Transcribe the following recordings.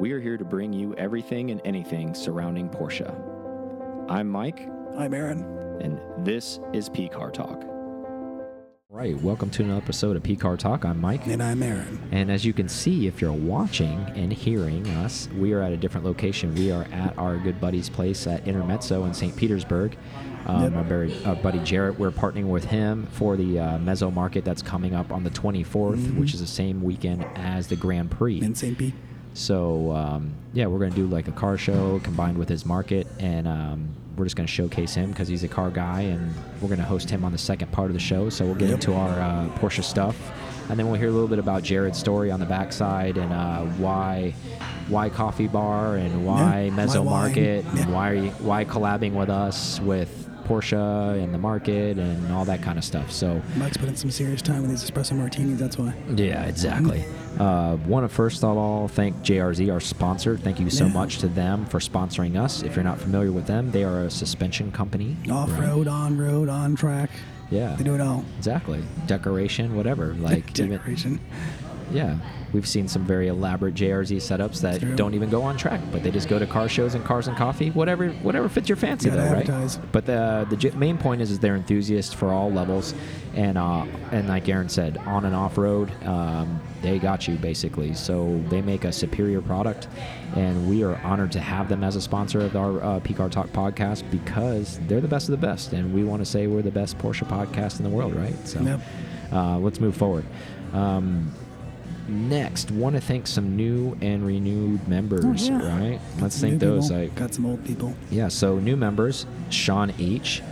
We are here to bring you everything and anything surrounding Porsche. I'm Mike, I'm Aaron. and this is P Car Talk. Right, welcome to another episode of P Car Talk. I'm Mike. And I'm Aaron. And as you can see, if you're watching and hearing us, we are at a different location. We are at our good buddy's place at Intermezzo in St. Petersburg. Um, Yep. our, very, our buddy Jarrett, we're partnering with him for the uh, Mezzo Market that's coming up on the 24th, which is the same weekend as the Grand Prix. In St. Pete. So um, yeah, we're gonna do like a car show combined with his market, and um, we're just gonna showcase him because he's a car guy, and we're gonna host him on the second part of the show. So we'll get Yep. into our uh, Porsche stuff, and then we'll hear a little bit about Jared's story on the backside and uh, why why coffee bar and why Yeah, Mezzo why wine. Market and why why collabing with us with Porsche and the market and all that kind of stuff. So Mike's put in some serious time with these espresso martinis, that's why. yeah, exactly. Uh, Want to first of all thank JRZ, our sponsor. Thank you so Yeah. much to them for sponsoring us. If you're not familiar with them, they are a suspension company. Off right? road, on road, on track. Yeah, They do it all. exactly. Decoration, whatever. Like even Decoration. yeah, we've seen some very elaborate JRZ setups that don't even go on track, but they just go to car shows and cars and coffee, whatever, whatever fits your fancy, though, right? But the the main point is, is they're enthusiasts for all levels, and uh, and like Aaron said, on and off road, um, they got you basically. So they make a superior product, and we are honored to have them as a sponsor of our uh, PCAR Talk podcast because they're the best of the best, and we want to say we're the best Porsche podcast in the world, right? So Yep. uh, let's move forward. Um, next, want to thank some new and renewed members, Oh, yeah. right? Got Let's thank those. people, Like, Got some old people. yeah, so new members Sean H.,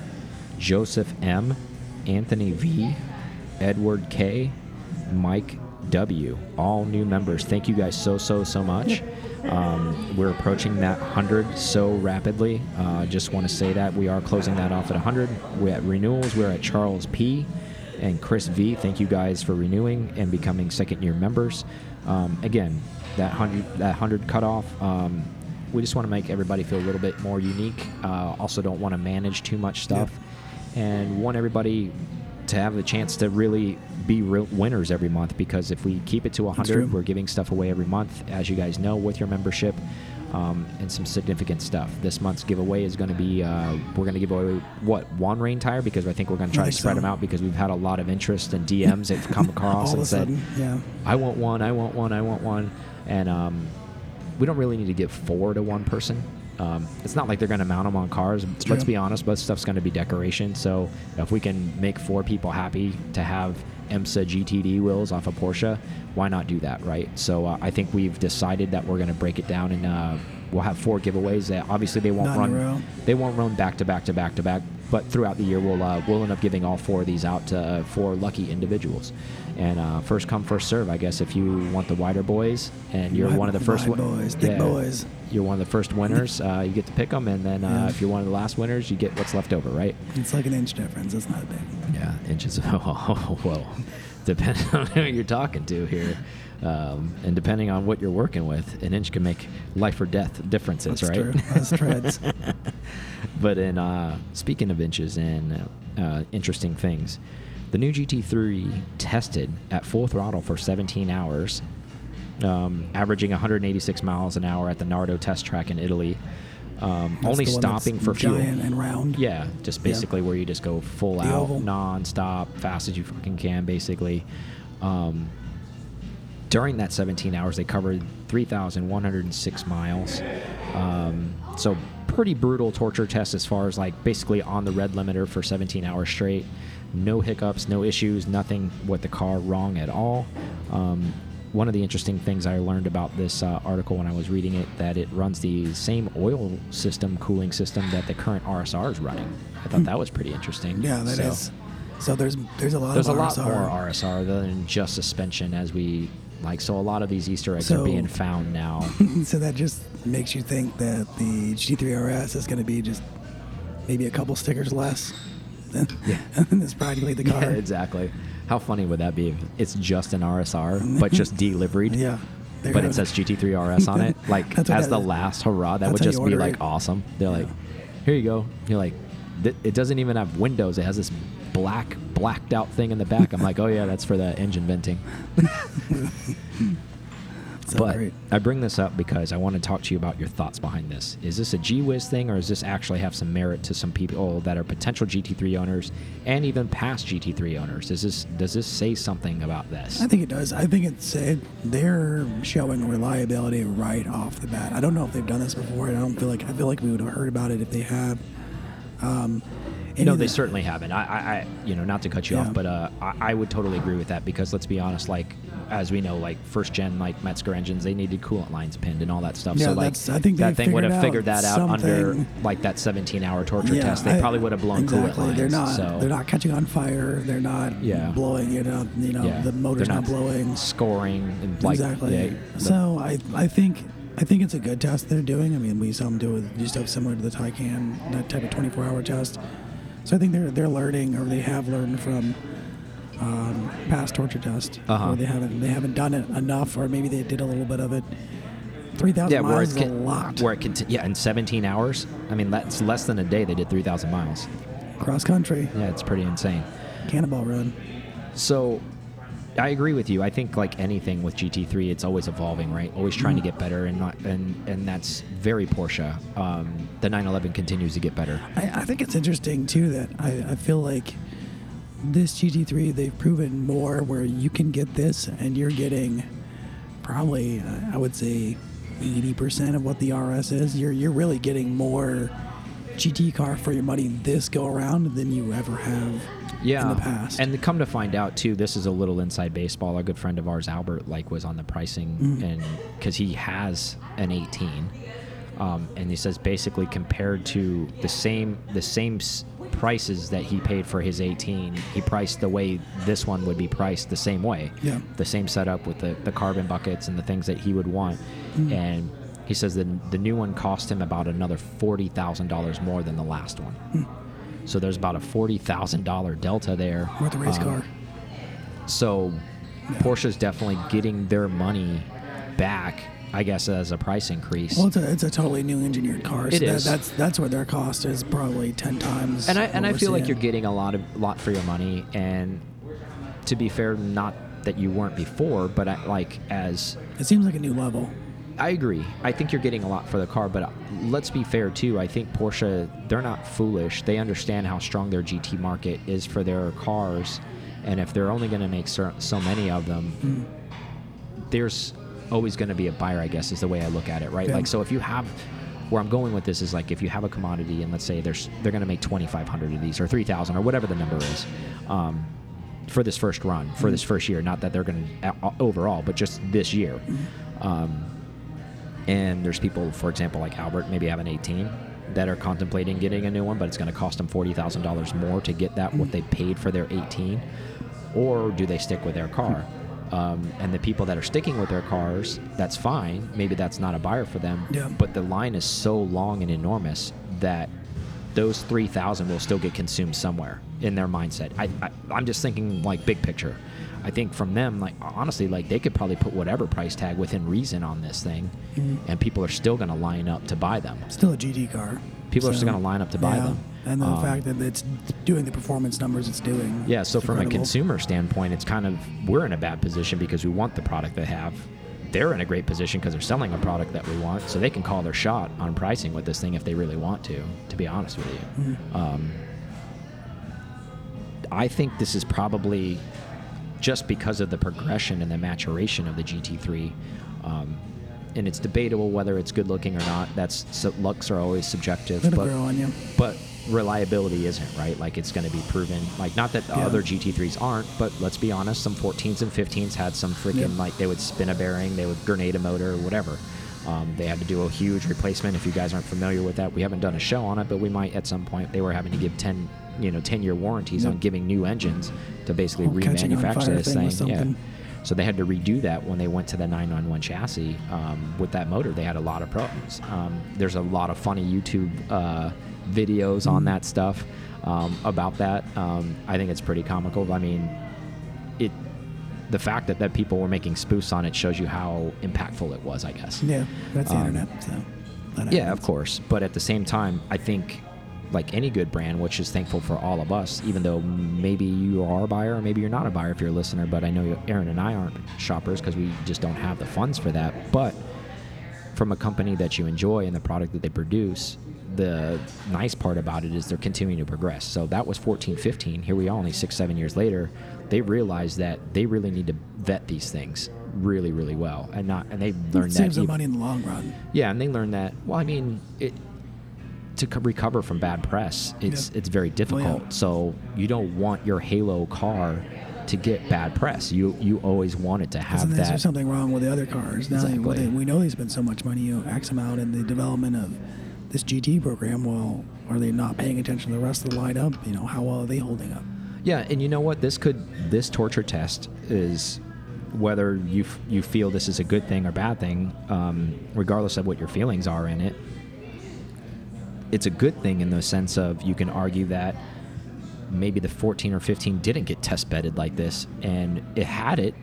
Joseph M., Anthony V., Edward K., Mike W. All new members. Thank you guys so, so, so much. Um, we're approaching that 100 so rapidly. Uh, just want to say that we are closing that off at 100. We're at renewals. We're at Charles P. and Chris V. Thank you guys for renewing and becoming second year members. Um, again, that 100, that 100 cutoff. Um, we just want to make everybody feel a little bit more unique. Uh, also, don't want to manage too much stuff, and want everybody to have the chance to really be real winners every month. Because if we keep it to true. 100, we're giving stuff away every month, as you guys know, with your membership. Um, and some significant stuff. This month's giveaway is going to be uh, we're going to give away what one rain tire because I think we're going to try to spread so. them out because we've had a lot of interest and DMs that have come across and said, sudden, yeah. I want one, I want one, I want one. And um, we don't really need to give four to one person. Um, it's not like they're going to mount them on cars. Let's true. be honest, most stuff's going to be decoration. So if we can make four people happy to have IMSA GTD wheels off a Porsche, why not do that, right? So uh, I think we've decided that we're going to break it down and uh, we'll have four giveaways. That obviously they won't run. They won't run back to back to back to back. But throughout the year, we'll uh, we'll end up giving all four of these out to uh, four lucky individuals, and uh, first come first serve. I guess if you want the wider boys and you're Wide- one of the first boys, thick boys. You're one of the first winners. uh, you get to pick them, and then uh, Yeah. if you're one of the last winners, you get what's left over, right? It's like an inch difference. It's not big. Yeah, inches. Oh, well, depending on who you're talking to here, um, and depending on what you're working with, an inch can make life or death differences, That's right? true. That's treads. but in uh, speaking of inches and uh, interesting things, the new GT3 tested at full throttle for 17 hours, um, averaging 186 miles an hour at the Nardo test track in Italy. Um, only the one that's stopping for fuel. and round. Yeah, just Yeah. basically where you just go full The out, oval. non-stop, fast as you fucking can, basically. Um, during that 17 hours, they covered 3,106 miles. Um, so pretty brutal torture test as far as like basically on the red limiter for 17 hours straight. No hiccups, no issues, nothing with the car wrong at all. Um, one of the interesting things I learned about this uh, article when I was reading it that it runs the same oil system, cooling system that the current RSR is running. I thought that was pretty interesting. Yeah, that is. So- So there's there's a lot there's a of lot RSR. more RSR than just suspension as we like. So a lot of these Easter eggs So- are being found now. so that just makes you think that the GT3 RS is going to be just maybe a couple stickers less than, Yeah. than it's practically the car. yeah, exactly. How funny would that be if it's just an RSR but just delivered. Yeah. But it says GT3 RS on it, like as the is. last hurrah. That That's would just be like it. awesome. They're like, here you go. You're like, it doesn't even have windows. It has this black blacked out thing in the back. I'm like, oh yeah, that's for the engine venting. But great. I bring this up because I want to talk to you about your thoughts behind this. Is this a G Wiz thing, or does this actually have some merit to some people that are potential GT3 owners and even past GT3 owners? Is this does this say something about this? I think it does. I think it's it, they're showing reliability right off the bat. I don't know if they've done this before. and I don't feel like I feel like we would have heard about it if they have. Um, no, they certainly haven't. I, I, I, you know, not to cut you Yeah. off, but uh, I, I would totally agree with that because let's be honest, like as we know, like first gen like Mezger engines, they needed coolant lines pinned and all that stuff. Yeah, so like I think that thing would have figured that out under like that 17 hour torture Yeah, test. They I- probably would have blown exactly. coolant lines. They're not. so They're not catching on fire. They're not Yeah. blowing. You know. You know. The motor's they're not, blowing. scoring and like exactly. the- so I I think I think it's a good test they're doing. I mean, we saw them do it just stuff similar to the Taycan, that type of 24 hour test. So I think they're they're learning or they have learned from um, past torture test. Uh-huh. Or they haven't they haven't done it enough, or maybe they did a little bit of it. 3,000 yeah, where miles is a lot. where it can yeah in 17 hours. I mean that's less than a day. They did 3,000 miles. Cross country, Yeah, it's pretty insane. cannonball run. So I agree with you. I think like anything with GT3, it's always evolving, right? Always trying to get better, and not and and that's very Porsche. Um, the 911 continues to get better. I, I think it's interesting too that I, I feel like this GT3 they've proven more where you can get this and you're getting probably uh, I would say 80% of what the RS is. You're you're really getting more GT car for your money this go around than you ever have Yeah, in the past. and come to find out too, this is a little inside baseball. A good friend of ours, Albert, like was on the pricing, Mm. and because he has an 18, um, and he says basically compared to the same the same prices that he paid for his 18, he priced the way this one would be priced the same way. Yeah. the same setup with the, the carbon buckets and the things that he would want, Mm. and. He says that the new one cost him about another forty thousand dollars more than the last one. Mm. So there's about a forty thousand dollar delta there. with the race Um, car. So Porsche's definitely getting their money back, I guess, as a price increase. Well, it's a, it's a totally new engineered car. So It that, is. That's that's what their cost is probably 10 times. and I and I feel like you're getting a lot of lot for your money. And to be fair, not that you weren't before, but I, like as It seems like a new level. I agree. I think you're getting a lot for the car, but uh, let's be fair too. I think Porsche, they're not foolish. They understand how strong their GT market is for their cars, and if they're only going to make so, so many of them, Mm. there's always going to be a buyer. I guess is the way I look at it, right? Yeah. Like, so if you have, where I'm going with this is like if you have a commodity, and let's say there's they're going to make 2,500 of these or 3,000 or whatever the number is. Um, for this first run, for this first year, not that they're going to overall, but just this year. Um, and there's people, for example, like Albert, maybe have an 18 that are contemplating getting a new one, but it's going to cost them forty thousand dollars more to get that what they paid for their 18, or do they stick with their car? Um, and the people that are sticking with their cars, that's fine. Maybe that's not a buyer for them. Yeah. But the line is so long and enormous that those 3,000 will still get consumed somewhere in their mindset. I, I, I'm just thinking like big picture. I think from them, like honestly, like they could probably put whatever price tag within reason on this thing, and people are still going to line up to buy them. Still a GT car. People are still gonna line up to buy yeah. them. And the Um, fact that it's doing the performance numbers it's doing. Yeah, so from a consumer standpoint, it's kind of we're in a bad position because we want the product they have. They're in a great position because they're selling a product that we want, so they can call their shot on pricing with this thing if they really want to. To be honest with you, um, I think this is probably just because of the progression and the maturation of the GT3. Um, and it's debatable whether it's good looking or not. That's so looks are always subjective, It'll but grow on you. but reliability isn't right. Like it's going to be proven. Like not that the Yeah. other GT3s aren't, but let's be honest. Some 14s and 15s had some freaking Yeah. like they would spin a bearing, they would grenade a motor, or whatever. Um, they had to do a huge replacement. If you guys aren't familiar with that, we haven't done a show on it, but we might at some point. They were having to give 10, you know, 10 year warranties Yep. on giving new engines to basically on remanufacture this thing thing. Yeah. So they had to redo that when they went to the 991 chassis um, with that motor. They had a lot of problems. Um, there's a lot of funny YouTube uh, videos Mm-hmm. on that stuff um, about that. Um, I think it's pretty comical. I mean, it the fact that, that people were making spoofs on it shows you how impactful it was. I guess. Yeah, that's the Um, internet. So Yeah, of course. But at the same time, I think like any good brand, which is thankful for all of us, even though maybe you are a buyer or maybe you're not a buyer if you're a listener. But I know Aaron and I aren't shoppers because we just don't have the funds for that. But from a company that you enjoy and the product that they produce, the nice part about it is they're continuing to progress. So that was 14, 15. Here we are, only six, seven years later. They realize that they really need to vet these things really, really well, and not and they learned It that. saves them money in the long run. yeah, and they learned that. Well, I mean, it to co- recover from bad press, it's Yeah. it's very difficult. yeah. So you don't want your Halo car to get bad press. You you always want it to have Isn't there something wrong with the other cars? Now Exactly. they, we know they spend so much money, you know, X amount in the development of this GT program. Well, are they not paying attention to the rest of the lineup? You know, how well are they holding up? Yeah, and you know what? This could this torture test is whether you f- you feel this is a good thing or bad thing, um, regardless of what your feelings are in it. It's a good thing in the sense of you can argue that maybe the 14 or 15 didn't get test bedded like this, and it had it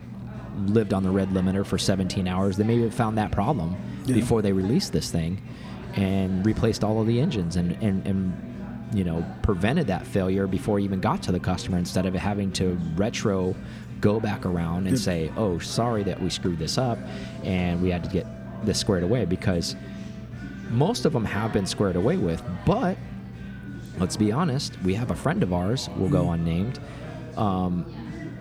lived on the red limiter for 17 hours, they maybe have found that problem Yeah. before they released this thing and replaced all of the engines and, and, and you know prevented that failure before it even got to the customer instead of having to retro go back around and Yep. say oh sorry that we screwed this up and we had to get this squared away because most of them have been squared away with but let's be honest we have a friend of ours we'll go unnamed um,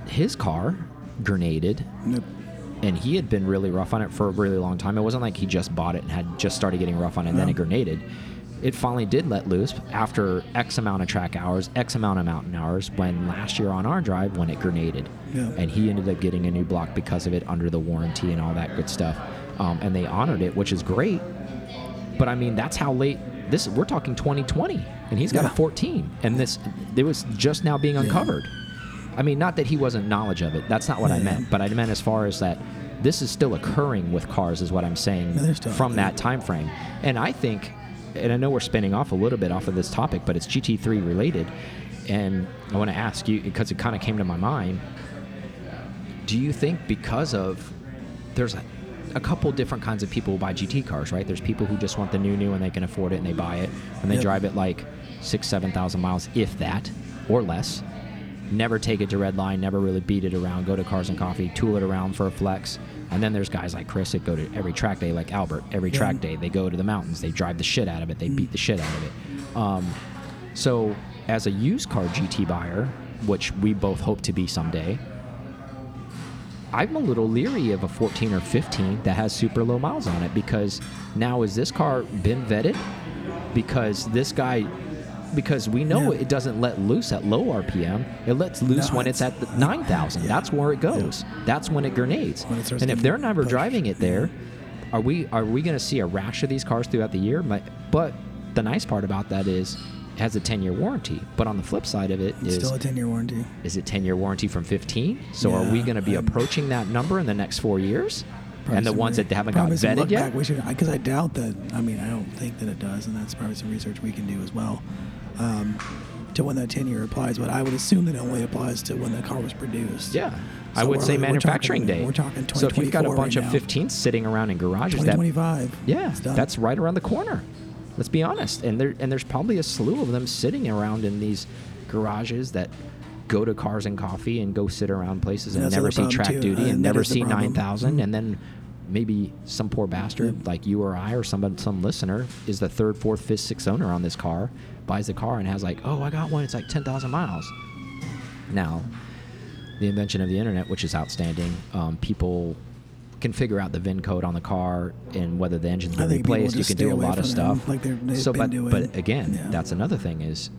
his car grenaded Yep. and he had been really rough on it for a really long time. It wasn't like he just bought it and had just started getting rough on it and then it grenaded. It finally did let loose after X amount of track hours, X amount of mountain hours, when last year on our drive when it grenaded. Yeah. And he ended up getting a new block because of it under the warranty and all that good stuff. Um, and they honored it, which is great. But I mean, that's how late this. We're talking 2020, and he's got Yeah. a 14, and this it was just now being uncovered. I mean, not that he wasn't knowledge of it. That's not what I meant. But I meant as far as that this is still occurring with cars, is what I'm saying Yeah, from that time frame. And I think, and I know we're spinning off a little bit off of this topic, but it's GT3 related. And I want to ask you because it kind of came to my mind. Do you think because of there's a, a couple different kinds of people who buy GT cars, right? There's people who just want the new new and they can afford it and they buy it and they Yep. drive it like six, seven thousand miles, if that, or less. Never take it to red line, never really beat it around, go to cars and coffee, tool it around for a flex. And then there's guys like Chris that go to every track day, like Albert. Every Yeah. track day, they go to the mountains, they drive the shit out of it, they beat the shit out of it. Um, so, as a used car GT buyer, which we both hope to be someday, I'm a little leery of a 14 or 15 that has super low miles on it because now is this car been vetted? Because this guy, because we know Yeah. it doesn't let loose at low RPM. It lets loose No, when it's, it's- at the 9,000. yeah. That's where it goes. That's when it grenades. When it and if they're never pushed. driving it there, are we are we going to see a rash of these cars throughout the year? But the nice part about that is has a 10 year warranty. But on the flip side of it It's is still a 10 year warranty. is it 10 year warranty from 15? So are we going to be I'm- approaching that number in the next four years? Probably and the ones that haven't got probably some vetted yet? Back we should, because I doubt that. I mean, I don't think that it does, and that's probably some research we can do as well. Um, to when that 10 year applies, but I would assume that it only applies to when the car was produced. Yeah. I would we're- say we're manufacturing talking- day. we're talking So if you've got a bunch right of 15s sitting around in garages that 2025. Yeah, that's right around the corner. Let's be honest. And there and there's probably a slew of them sitting around in these garages that go to cars and coffee and go sit around places and That's never see track too. duty Uh, and never see 9000 Mhm. and then maybe some poor bastard Yep. like you or I or somebody some listener is the third, fourth, fifth, sixth owner on this car, buys the car and has like, "Oh, I got one. It's like 10,000 miles." Now, the invention of the internet, which is outstanding. Um, people can figure out the VIN code on the car and whether the engine's been replaced. You can do a lot of stuff. like so, but doing. but again, Yeah. that's another thing is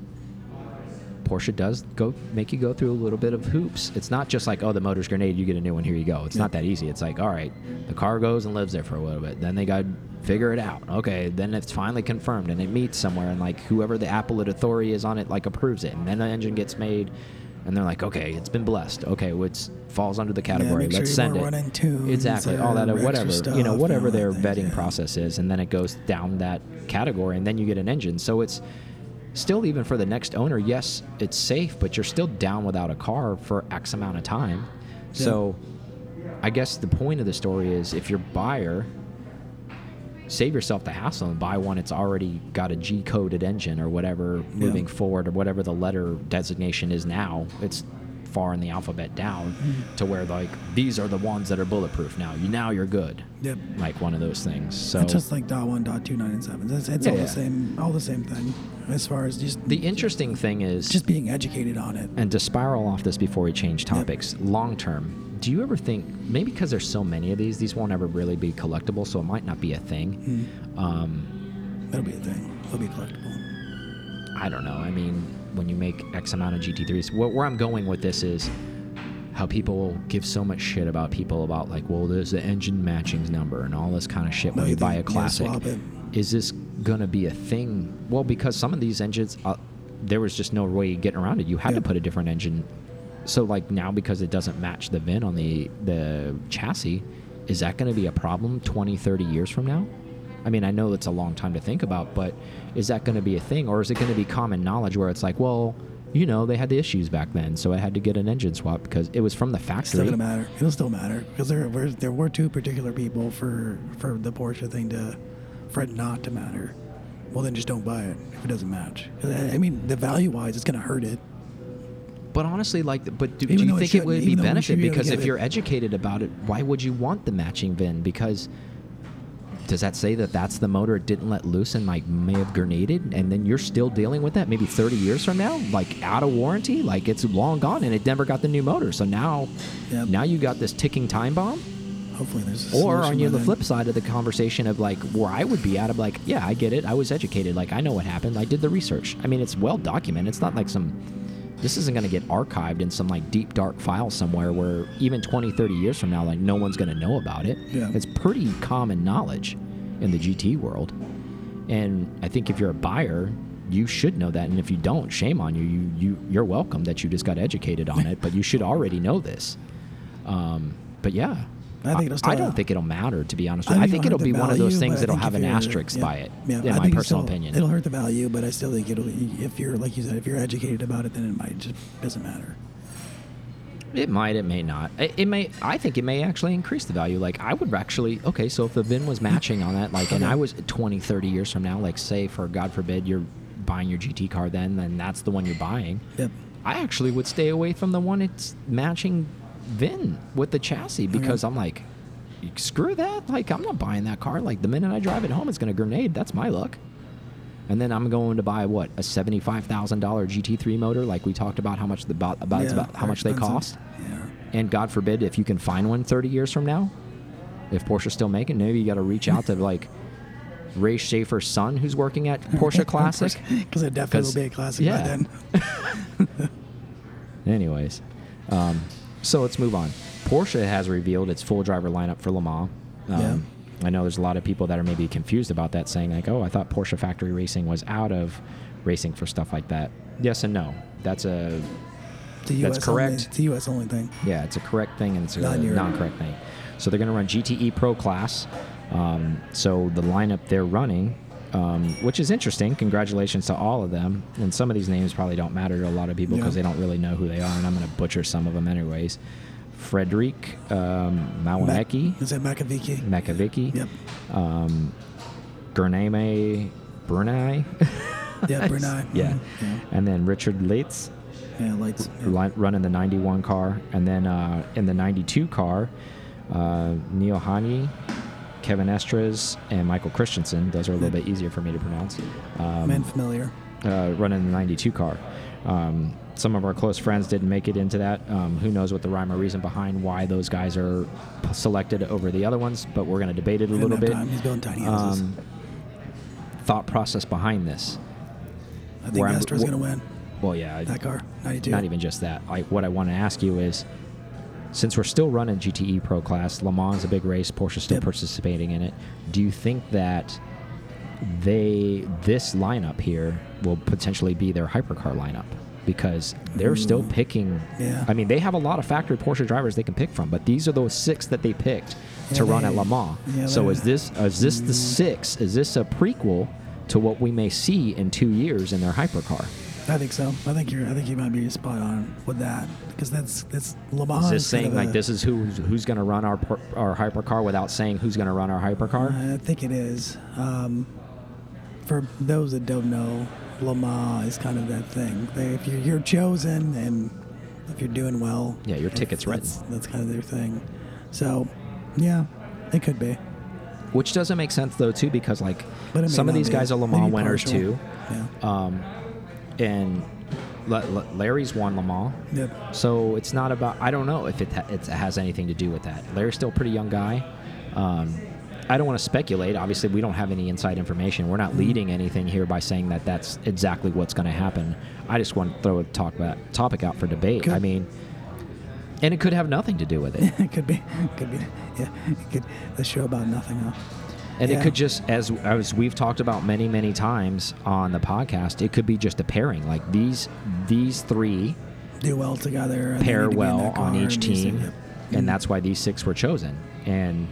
Porsche does go make you go through a little bit of hoops. It's not just like oh the motor's grenade, you get a new one, here you go. It's not that easy. It's like all right, the car goes and lives there for a little bit. Then they got to figure it out. Okay, then it's finally confirmed and it meets somewhere and like whoever the appellate authority is on it like approves it, and then the engine gets made. And they're like, okay, it's been blessed. Okay, well, it falls under the category. sure Let's send it. tunes exactly, all that, whatever. stuff, you know, whatever their vetting yeah. process is, and then it goes down that category, and then you get an engine. So it's still even for the next owner. Yes, it's safe, but you're still down without a car for X amount of time. So, I guess the point of the story is if your buyer save yourself the hassle and buy one. It's already got a G coded engine or whatever moving forward or whatever the letter designation is now. It's far in the alphabet down to where like these are the ones that are bulletproof now. You now you're good. Yep. Like one of those things. So It's just like dot one, dot two, nine, and seven. It's, it's Yeah, all yeah. the same, all the same thing. As far as just the interesting thing is just being educated on it. And to spiral off this before we change topics, long term, do you ever think maybe because there's so many of these, these won't ever really be collectible, so it might not be a thing? Hmm. Um, That'll be a thing. It'll be collectible. I don't know. I mean, when you make X amount of GT3s, wh- where I'm going with this is how people will give so much shit about people about like, well, there's the engine matchings number and all this kind of shit when No, you you buy a classic. Is this gonna be a thing? Well, because some of these engines, uh, there was just no way getting around it. You had Yeah. to put a different engine. So like now, because it doesn't match the VIN on the the chassis, is that going to be a problem 20, 30 years from now? I mean, I know it's a long time to think about, but is that going to be a thing, or is it going to be common knowledge where it's like, well, you know, they had the issues back then, so I had to get an engine swap because it was from the factory. It's still gonna matter. It'll still matter because there were there were two particular people for for the Porsche thing to for it not to matter. Well, then just don't buy it if it doesn't match. I mean, the value wise, it's gonna hurt it. But honestly, like, but do, do you though it think it would be even though we should benefit? be able to Because if it. you're educated about it, why would you want the matching VIN? Because does that say that that's the motor it didn't let loose and like may have grenaded, and then you're still dealing with that maybe 30 years from now, like out of warranty, like it's long gone and it never got the new motor. So now, Yep. now you got this ticking time bomb. Hopefully, there's a Or on you by the flip side of the conversation of like where I would be at, of like, yeah, I get it. I was educated. Like I know what happened. I did the research. I mean, it's well documented. It's not like some. This isn't going to get archived in some like deep dark file somewhere where even 20, 30 years from now, like no one's going to know about it. Yeah. It's pretty common knowledge in the GT world. And I think if you're a buyer, you should know that. And if you don't, shame on you. You you you're welcome that you just got educated on it, but you should already know this. Um, but yeah, I think it'll still I don't think it'll matter to be honest. With you. I think it'll be the one of those things that'll have an asterisk yeah, by it. Yeah, in I my personal it'll, opinion. It'll hurt the value, but I still think it'll. If you're like you said, if you're educated about it, then it might just doesn't matter. It might, it may not. It, it may. I think it may actually increase the value. Like I would actually. Okay, so if the VIN was matching on that, like, and I was 20, 30 years from now, like, say for God forbid you're buying your GT car, then then that's the one you're buying. Yep. I actually would stay away from the one it's matching VIN with the chassis because I'm like, screw that. Like I'm not buying that car. Like the minute I drive it home, it's gonna grenade. That's my luck. And then I'm going to buy what a seventy-five thousand dollar GT3 motor, like we talked about how much the about about, Yeah, about how much they cost. Yeah. And God forbid if you can find one 30 years from now, if Porsche's still making, maybe you got to reach out to like Ray Schaefer's son who's working at Porsche Classic. Because it definitely will be a classic yeah. by then. Anyways, um, so let's move on. Porsche has revealed its full driver lineup for Le Mans. Um, Yeah. I know there's a lot of people that are maybe confused about that, saying like, "Oh, I thought Porsche factory racing was out of racing for stuff like that." Yes and no. That's a It's a That's US correct. Only, it's a U.S. only thing. yeah, it's a correct thing and it's a non-correct thing. So they're going to run GTE Pro class. Um, so the lineup they're running, um, which is interesting. Congratulations to all of them. And some of these names probably don't matter to a lot of people because Yeah. they don't really know who they are. And I'm going to butcher some of them anyways. Frederic um, Is that Makaviki? Mekavicki, Yep. um, Gername Brunei. Yeah, Brunei. yeah. Mhm. Yeah. And then Richard Leitz Yeah, lights. Yeah. running the 91 car, and then uh, in the 92 car, uh, Neil Hani, Kevin Estres, and Michael Christensen. Those are a little bit easier for me to pronounce. Um, Man familiar. uh, running the 92 car. Um, some of our close friends didn't make it into that. Um, who knows what the rhyme or reason behind why those guys are selected over the other ones? But we're going to debate it a little bit. time. He's building tiny houses. Um, thought process behind this. I think Astro's going to win Well, yeah, that car. 92. not even just that. Like what I want to ask you is, since we're still running GTE Pro class, Le Mans is a big race. Porsche's still Yep. participating in it. Do you think that they this lineup here will potentially be their hypercar lineup? Because they're still mm. picking. Yeah. I mean, they have a lot of factory Porsche drivers they can pick from, but these are those six that they picked to Yeah, run at Le Mans. yeah, so is this is this the mm. six? Is this a prequel to what we may see in two years in their hypercar? I think so. I think you're. I think you might be spot on with that because that's that's Le Mans. Is this is kind saying of like a- this is who who's going to run our our hypercar without saying who's going to run our hypercar? I think it is. Um, for those that don't know, Le Mans is kind of that thing. They, if you're, you're chosen and if you're doing well, Yeah, your that's- ticket's written. That's, that's kind of their thing. So, yeah, it could be. Which doesn't make sense though too because like some of these be. guys are Le Mans winners partial. too, Yeah. um, and La- La- Larry's won Le Mans. Yep. So it's not about. I don't know if it, ha- it has anything to do with that. Larry's still a pretty young guy. Um, I don't want to speculate. Obviously, we don't have any inside information. We're not Mm-hmm. leading anything here by saying that that's exactly what's going to happen. I just want to throw a talk about topic out for debate. Good. I mean, and it could have nothing to do with it. it could be. Could be. Yeah. It could. The show about nothing. Huh? And Yeah. it could just, as as we've talked about many many times on the podcast, it could be just a pairing. Like these these three Do well together. pair to well on each and team, and mm. that's why these six were chosen. And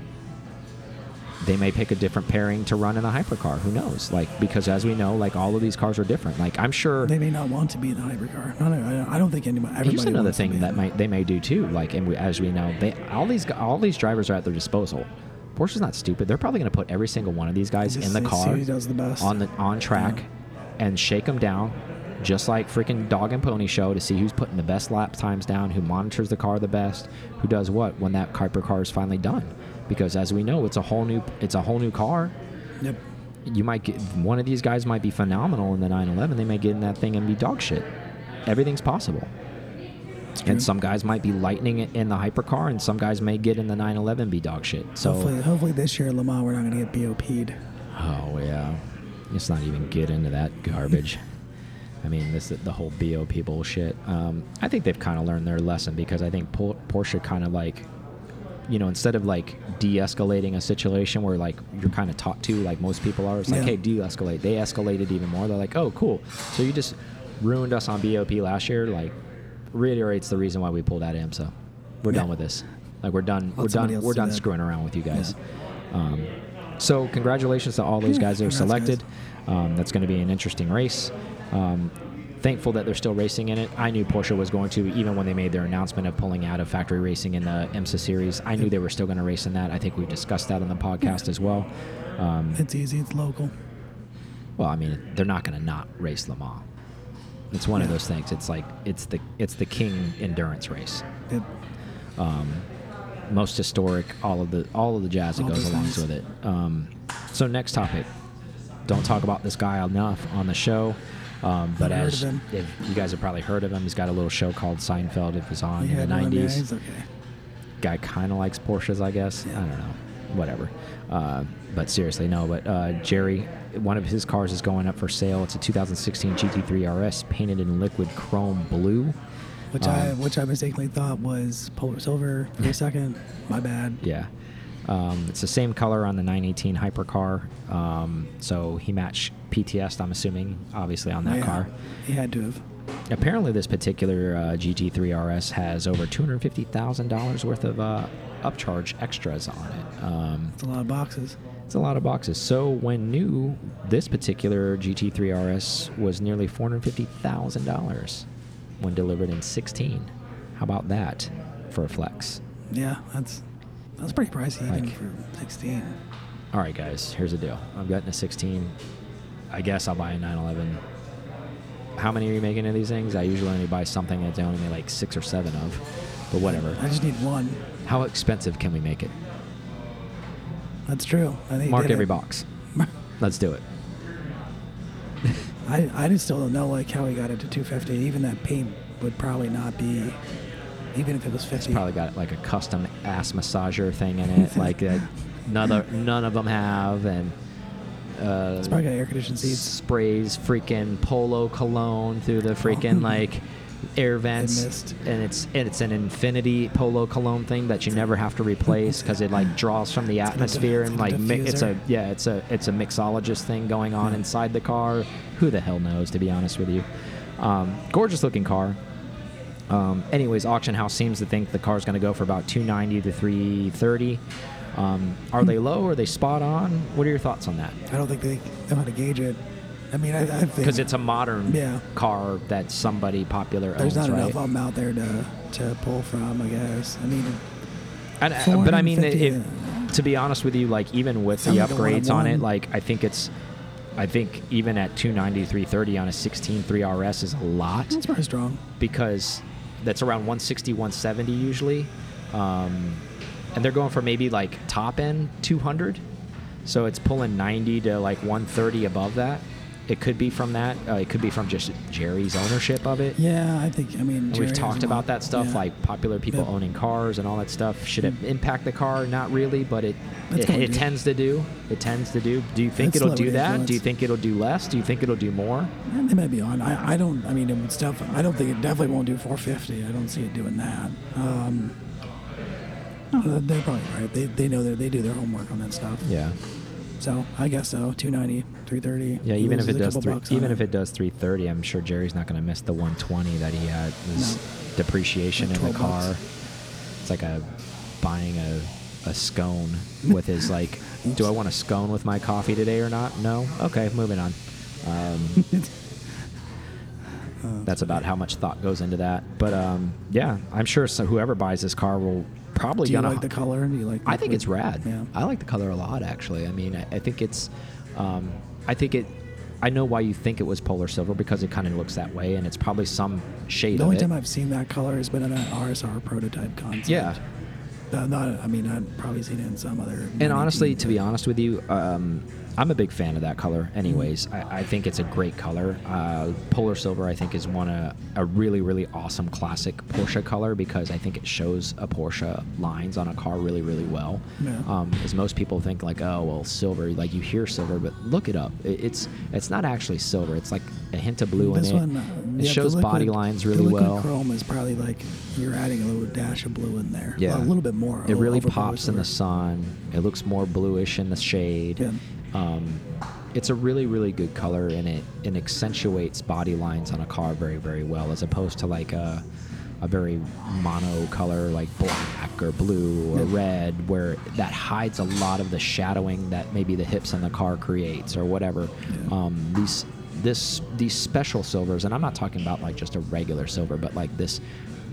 they may pick a different pairing to run in a hypercar. Who knows? Like because as we know, like all of these cars are different. Like I'm sure. They may not want to be in the hypercar. No, no, I don't think anybody. Here's another thing that might they may do too. Like and we, as we know, they all these all these drivers are at their disposal. Porsche's not stupid. They're probably going to put every single one of these guys in the see car who does the best. on the on track and shake them down, just like freaking dog and pony show to see who's putting the best lap times down, who monitors the car the best, who does what when that hypercar is finally done. Because as we know, it's a whole new it's a whole new car. Yep. You might get one of these guys might be phenomenal in the 911. They may get in that thing and be dog shit. Everything's possible. And some guys might be lightning it in the hypercar, and some guys may get in the 911 and be dog shit. So, hopefully, hopefully this year at Le Mans we're not going to get BOP'd. oh yeah, let's not even get into that garbage. I mean, this the whole BOP bullshit. Um, I think they've kind of learned their lesson because I think Por- Porsche kind of like, you know, instead of like de-escalating a situation where like you're kind of taught to, like most people are, it's like, Yeah. hey, de-escalate. They escalated even more. They're like, oh, cool. So you just ruined us on BOP last year. Like, reiterates the reason why we pulled out of IMSA. We're Yeah. done with this. Like we're done. Let we're done. We're done that. screwing around with you guys. Um, so congratulations to all those guys that are selected. Um, that's going to be an interesting race. Um, thankful that they're still racing in it. I knew Porsche was going to, even when they made their announcement of pulling out of factory racing in the IMSA series. I knew they were still going to race in that. I think we've discussed that on the podcast as well. Um, It's easy. It's local. well, I mean, they're not going to not race Le Mans. It's one of those things. It's like it's the it's the king endurance race. Yep. Um, most historic, all of the all of the jazz that goes along things. with it. Um, so next topic. Don't talk about this guy enough on the show. Um, but as if you guys have probably heard of him, he's got a little show called Seinfeld. It was on Yeah, in the '90s okay. guy kind of likes Porsches, I guess. I don't know. Whatever. Uh, but seriously, no. But uh, Jerry, one of his cars is going up for sale. It's a 2016 GT3 RS painted in liquid chrome blue. Which I Um, which I mistakenly thought was polar silver for a second. My bad. Yeah. Um, it's the same color on the 918 hypercar. Um, so he matched PTS, I'm assuming, obviously, on that Yeah, car. He had to have. Apparently, this particular uh, GT3 RS has over $250,000 worth of uh, upcharge extras on it. Um, It's a lot of boxes. A lot of boxes. So when new, this particular GT3 RS was nearly four hundred fifty thousand dollars when delivered in sixteen. How about that for a flex? Yeah, that's that's pretty pricey even for 16. All right, guys. Here's the deal. I'm getting a sixteen. I guess I'll buy a 911. How many are you making of these things? I usually only buy something that's only like six or seven of, but whatever. I just need one. How expensive can we make it? That's true. Mark every it. box. Let's do it. I I just still don't know like how he got it to 250. Even that paint would probably not be, even if it was 50. It's probably got like a custom ass massager thing in it, like that none of, none of them have, and uh, It's probably got air conditioned seats. sprays freaking polo cologne through the freaking like air vents, and it's and it's an infinity polo cologne thing that you never have to replace because it like draws from the atmosphere it's and like mi- it's a yeah it's a it's a mixologist thing going on Yeah. inside the car. Who the hell knows? To be honest with you, um, gorgeous looking car. Um, anyways, auction house seems to think the car's going to go for about 290 to 330. Um, are they low? Are they spot on? What are your thoughts on that? I don't think they know how to gauge it. I mean, I, I think because it's a modern Yeah. car that somebody popular there's owns, not right? enough of them out there to to pull from. I guess. I mean, And, uh, but I mean, 450, if, to be honest with you, like even with the Sounds like a upgrades on it, like I think it's, I think even at 290, 330 on a 16.3 RS is a lot it's pretty strong. because that's around 160, 170 usually, um, and they're going for maybe like top end 200, so it's pulling 90 to like 130 above that. It could be from that. Uh, it could be from just Jerry's ownership of it. Yeah, I think. I mean, we've talked about that stuff, yeah. like popular people owning cars and all that stuff. Should it impact the car? Not really, but it it, it tends to do. It tends to do. Do you think It's it'll do that? Do you think it'll do less? Do you think it'll do more? They might be on. I, I don't. I mean, it's tough. I don't think it definitely won't do 450. I don't see it doing that. Um, no, they're probably right. They, they know that they do their homework on that stuff. Yeah. So I guess so. 290, 330. Yeah. Even if it does three, even if it does 330, I'm sure Jerry's not going to miss the 120 that he had. His depreciation Like in the car. bucks. It's like a buying a a scone with his like. do I want a scone with my coffee today or not? No. Okay. Moving on. Um, that's about how much thought goes into that. But um, yeah, I'm sure so whoever buys this car will probably Do you gonna. like the color? Do you like? I think it's rad. Yeah. I like the color a lot, actually. I mean, I, I think it's. Um, I think it. I know why you think it was polar silver because it kind of looks that way, and it's probably some shade of The only time I've seen that color has been in an RSR prototype concept. Yeah. Uh, not. I mean, I've probably seen it in some other. And honestly, to be honest with you, um, I'm a big fan of that color. Anyways, I, I think it's a great color. Uh, Polar silver, I think, is one a, a really, really awesome classic Porsche color because I think it shows a Porsche lines on a car really, really well. Yeah. Um, as most people think, like, oh, well, silver. Like you hear silver, but look it up. It, it's it's not actually silver. It's like a hint of blue This in it. one, uh, it yeah, the shows body liquid- lines the really liquid well. Chrome is probably like you're adding a little dash of blue in there. Yeah, Well, a little bit more. It really pops in the sun. It looks more bluish in the shade. Yeah. Um, it's a really, really good color, and it it accentuates body lines on a car very, very well, as opposed to like a a very mono color like black or blue or red, where that hides a lot of the shadowing that maybe the hips on the car creates or whatever. Yeah. Um, these this these special silvers, and I'm not talking about like just a regular silver, but like this,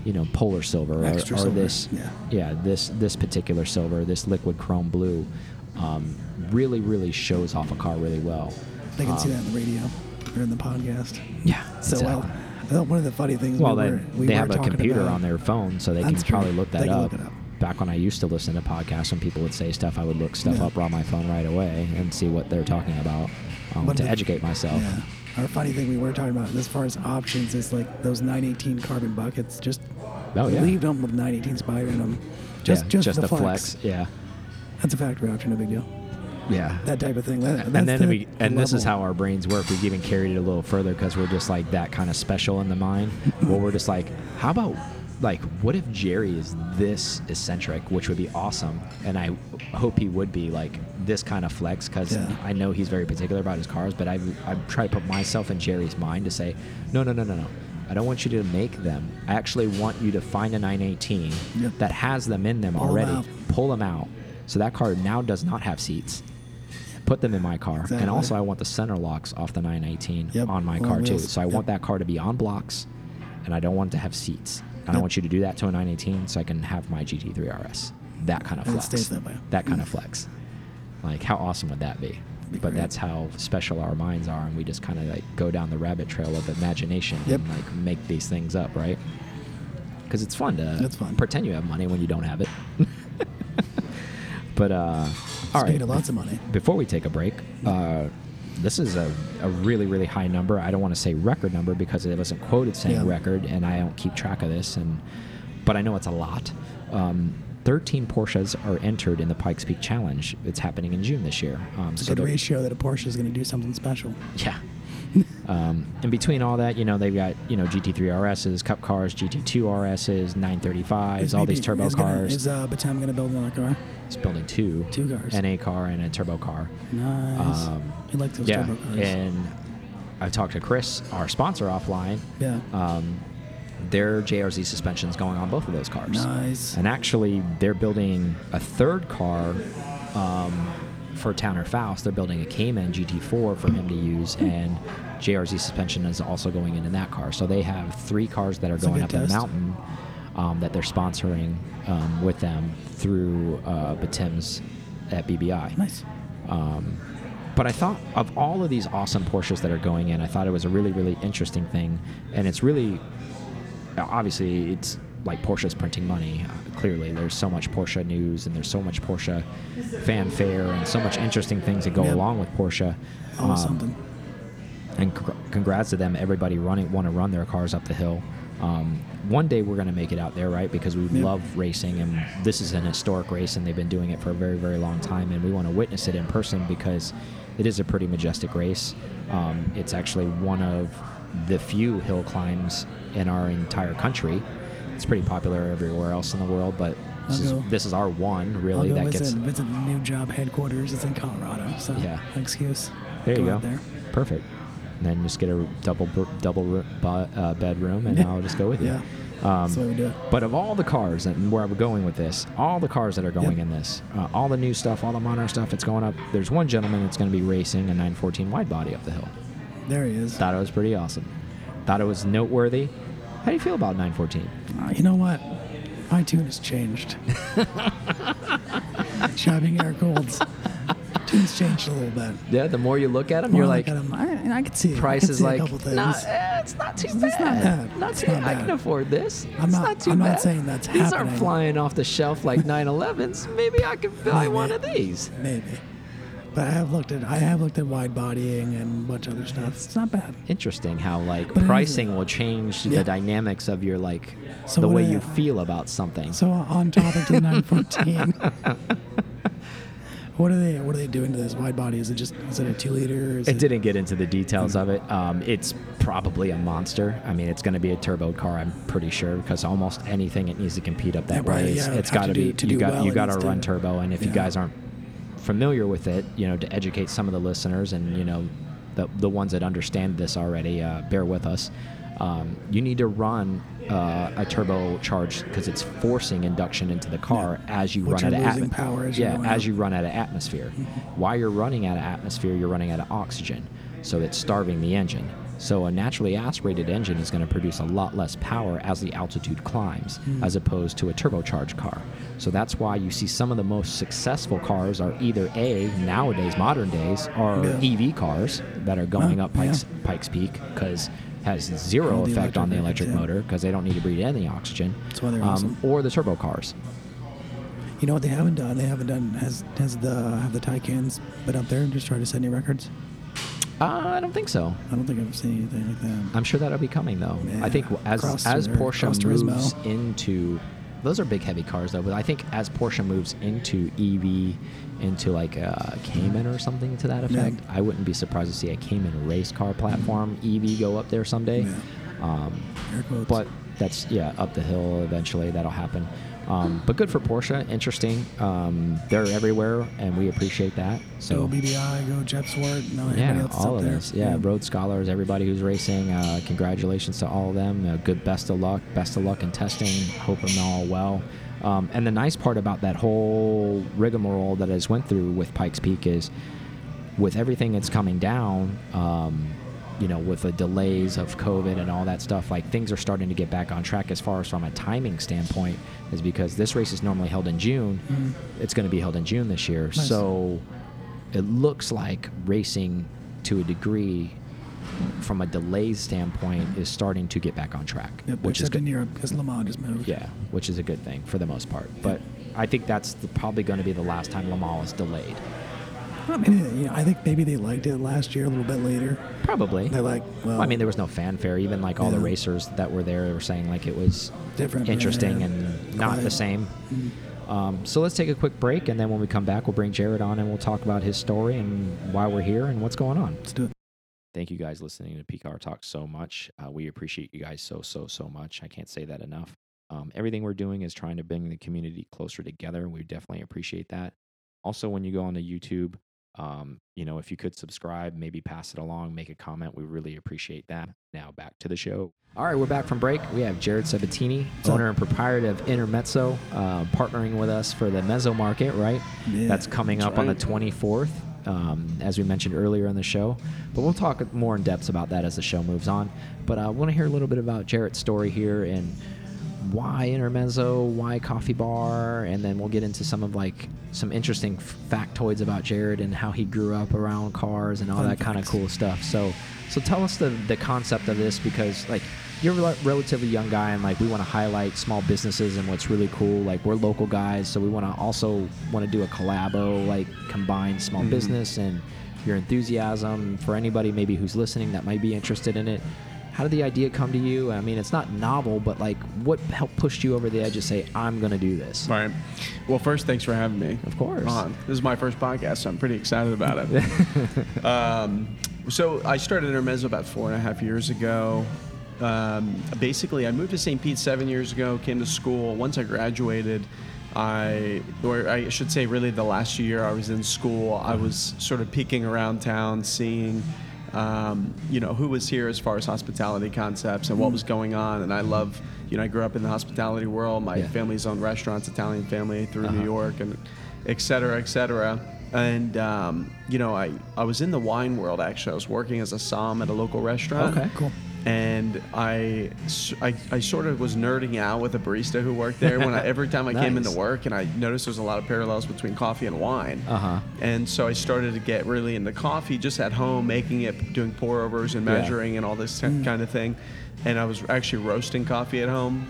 you know, polar silver or, or silver, this yeah. yeah, this this particular silver, this liquid chrome blue, um, really really shows off a car really well. They can see Um, that in the radio or in the podcast. Yeah. So it's, well, I one of the funny things. well, we they, were, we they have a computer about- on their phone, so they can true. probably look They that can up. look it up. Back when I used to listen to podcasts, when people would say stuff, I would look stuff Yeah. up on my phone right away and see what they're talking about um, to the- educate myself. Yeah. Our funny thing we were talking about as far as options is like those 918 carbon buckets. Just Oh, yeah. leave them with 918 Spyder in them. Just Yeah, just, just the, the flex. Yeah. That's a factory option, no big deal. Yeah. That type of thing. That, and then the we and this is how our brains work we've even carried it a little further because we're just like that kind of special in the mind well we're just like how about like what if jerry is this eccentric which would be awesome and i hope he would be like this kind of flex because Yeah. i know he's very particular about his cars but i've, I've tried to put myself in jerry's mind to say no no no no no I don't want you to make them. I actually want you to find a 918 Yep. that has them in them Pull 'em already. out. Pull them out. So that car now does not have seats put them in my car. Exactly. And also, I want the center locks off the 918 Yep, on my car too. So I want that car to be on blocks, and I don't want it to have seats. And I Yep. want you to do that to a 918 so I can have my GT3 RS. That kind of flex. that. That kind of mm. flex. Like, how awesome would that be? Be But great. that's how special our minds are, and we just kind of like go down the rabbit trail of imagination Yep. and like make these things up, right? Because it's fun to fun. pretend you have money when you don't have it. but uh, all right lots of money. before we take a break, uh, this is a, a really, really high number. I don't want to say record number because it wasn't quoted saying Yeah. record, and I don't keep track of this. And but I know it's a lot. Um, Thirteen Porsches are entered in the Pikes Peak Challenge. It's happening in June this year. Um, It's a so good ratio that a Porsche is going to do something special. yeah. um, and between all that, you know, they've got you know GT3 RSs, Cup cars, GT2 RSs, 935s, Is all these turbo is gonna- cars. is uh, Betim going to build another car? It's building two, Two cars. a car and a turbo car. Nice. Um, you like those yeah, turbo cars? and I've talked to Chris, our sponsor, offline. yeah. Um, their JRZ suspensions going on both of those cars. nice. And actually, they're building a third car um, for Tanner Faust, they're building a Cayman GT4 for him to use, and JRZ suspension is also going in in that car. So they have three cars that are That's going up the mountain um, that they're sponsoring um, with them through uh, Betim's at BBI. Nice. Um, but I thought of all of these awesome Porsches that are going in, I thought it was a really, really interesting thing. And it's really, obviously, it's like Porsche's printing money. Uh, clearly, there's so much Porsche news and there's so much Porsche fanfare and so much interesting things that go Yep. along with Porsche. Um, something. and congr- congrats to them. Everybody running want to run their cars up the hill. Um, one day we're going to make it out there, right? Because we Yeah. love racing, and this is an historic race, and they've been doing it for a very, very long time, and we want to witness it in person because it is a pretty majestic race. Um, it's actually one of the few hill climbs in our entire country. It's pretty popular everywhere else in the world, but this, is, this is our one really I'll go that visit, gets. visit the new job headquarters. It's in Colorado, so Yeah. excuse. There you go. there. Perfect. And then just get a double double uh, bedroom, and. I'll just go with you. Yeah. Um, That's the way we do it. But of all the cars and where I'm going with this, all the cars that are going Yep. in this, uh, all the new stuff, all the modern stuff that's going up, there's one gentleman that's going to be racing a 914 wide body up the hill. There he is. Thought it was pretty awesome. Thought it was noteworthy. How do you feel about 914? Uh, you know what? My tune has changed. Shopping air colds. Tune's changed a little bit. Yeah, the more you look at them, you're look like, at 'em, I, I could see. I price could is see like, a nah, eh, it's not too It's bad. not bad. Not It's too, not I bad. can afford this. I'm it's not- not too I'm not saying that's These aren't happening. flying off the shelf like 911s. Maybe I could buy Maybe. one of these. Maybe. But I have looked at I have looked at wide bodying and a bunch of other stuff. It's not bad. Interesting how like But it is- pricing will change Yeah. the dynamics of your like So the way I- you feel about something. So on topic to the 914. what are they what are they doing to this wide body? Is it just is it a two liter? Is It didn't get into the details of it. Um, it's probably a monster. I mean, it's going to be a turbo car. I'm pretty sure because almost anything it needs to compete up that Yeah, right, way, it's, yeah, it's got to be do- you got well, you got to run turbo. And if you guys aren't familiar with it, you know, to educate some of the listeners and you know the the ones that understand this already, uh, bear with us. Um, you need to run uh, a turbocharged because it's forcing induction into the car as you Which run out of losing atmo- power as yeah, as you run out of atmosphere. While you're running out of atmosphere, you're running out of oxygen, so it's starving the engine. So a naturally aspirated engine is going to produce a lot less power as the altitude climbs, Hmm. as opposed to a turbocharged car. So that's why you see some of the most successful cars are either a nowadays, modern days, are Yeah. EV cars that are going up Pikes, yeah. Pikes Peak because has zero effect on the electric yeah. motor because they don't need to breathe any oxygen. That's why they're um, awesome. Or the turbo cars. You know what they haven't done? They haven't done has has the have the Taycans been up there and just tried to set any records? Uh, I don't think so. I don't think I've seen anything like that. I'm sure that'll be coming though. I think as Cross as or Porsche moves into those are big heavy cars though, but I think as Porsche moves into EV into like a Cayman or something to that Yeah. effect, I wouldn't be surprised to see a Cayman race car platform EV go up there someday. Yeah. Um, but that's yeah up the hill eventually that'll happen. Um, but good for Porsche, interesting. Um, they're everywhere, and we appreciate that. So go BBI, go Jeff Zwart, and yeah, else all of there. this. Yeah, road scholars, everybody who's racing. Uh, congratulations to all of them. Uh, good, best of luck. Best of luck in testing. Hope them all well. Um, and the nice part about that whole rigmarole that I just went through with Pikes Peak is, with everything that's coming down, um, you know, with the delays of COVID and all that stuff, like things are starting to get back on track as far as from a timing standpoint, is because this race is normally held in June. Mhm. It's going to be held in June this year. Nice. So it looks like racing to a degree from a delays standpoint is starting to get back on track Yep, which is except in good Europe because Le Mans just moved. yeah which is a good thing for the most part but i think that's the, probably going to be the last time le mans is delayed I mean, you know, I think maybe they liked it last year a little bit later. probably They're like, well, i mean there was no fanfare even like all the racers that were there were saying like it was Different, interesting yeah. and not the Quiet. same Mhm. um, so let's take a quick break and then when we come back we'll bring jared on and we'll talk about his story and why we're here and what's going on Let's do it. thank you guys listening to PCAR Talk so much. Uh, we appreciate you guys so, so, so much. I can't say that enough. Um, everything we're doing is trying to bring the community closer together. And we definitely appreciate that. Also, when you go onto YouTube, Um, you know, if you could subscribe, maybe pass it along, make a comment, we really appreciate that. Now back to the show. All right, we're back from break. We have Jared Sabatini, owner and proprietor of Intermezzo, uh, partnering with us for the Mezzo Market, right? Yeah, that's coming that's up on the 24th, um, as we mentioned earlier in the show. But we'll talk more in depth about that as the show moves on. But I want to hear a little bit about Jared's story here and why Intermezzo, why Coffee Bar, and then we'll get into some of like some interesting factoids about Jared and how he grew up around cars and all Fun that kind of cool stuff. So, so tell us the the concept of this because like you're a relatively young guy and like we want to highlight small businesses and what's really cool. Like we're local guys, so we want to also want to do a collabo like combine small mm-hmm. business and your enthusiasm for anybody maybe who's listening that might be interested in it. How did the idea come to you? I mean, it's not novel, but like, what helped push you over the edge to say, "I'm going to do this"? Right. Well, first, thanks for having me. Of course. On. This is my first podcast, so I'm pretty excited about it. um, so I started Intermezzo about four and a half years ago. Um, basically, I moved to St. Pete seven years ago. Came to school. Once I graduated, I, or I should say, really the last year I was in school, I was sort of peeking around town, seeing um, you know, who was here as far as hospitality concepts and what was going on. And I love, you know, I grew up in the hospitality world. My Yeah. family's owned restaurants, Italian family through Uh-huh. New York, and et cetera, et cetera. And um, you know, I, I was in the wine world actually. I was working as a som at a local restaurant. Okay. Cool. And I, I sort of was nerding out with a barista who worked there when I, every time I came into work, and I noticed there's a lot of parallels between coffee and wine. Uh-huh. And so I started to get really into coffee just at home, making it, doing pour overs and Yeah. measuring and all this kind of thing. And I was actually roasting coffee at home.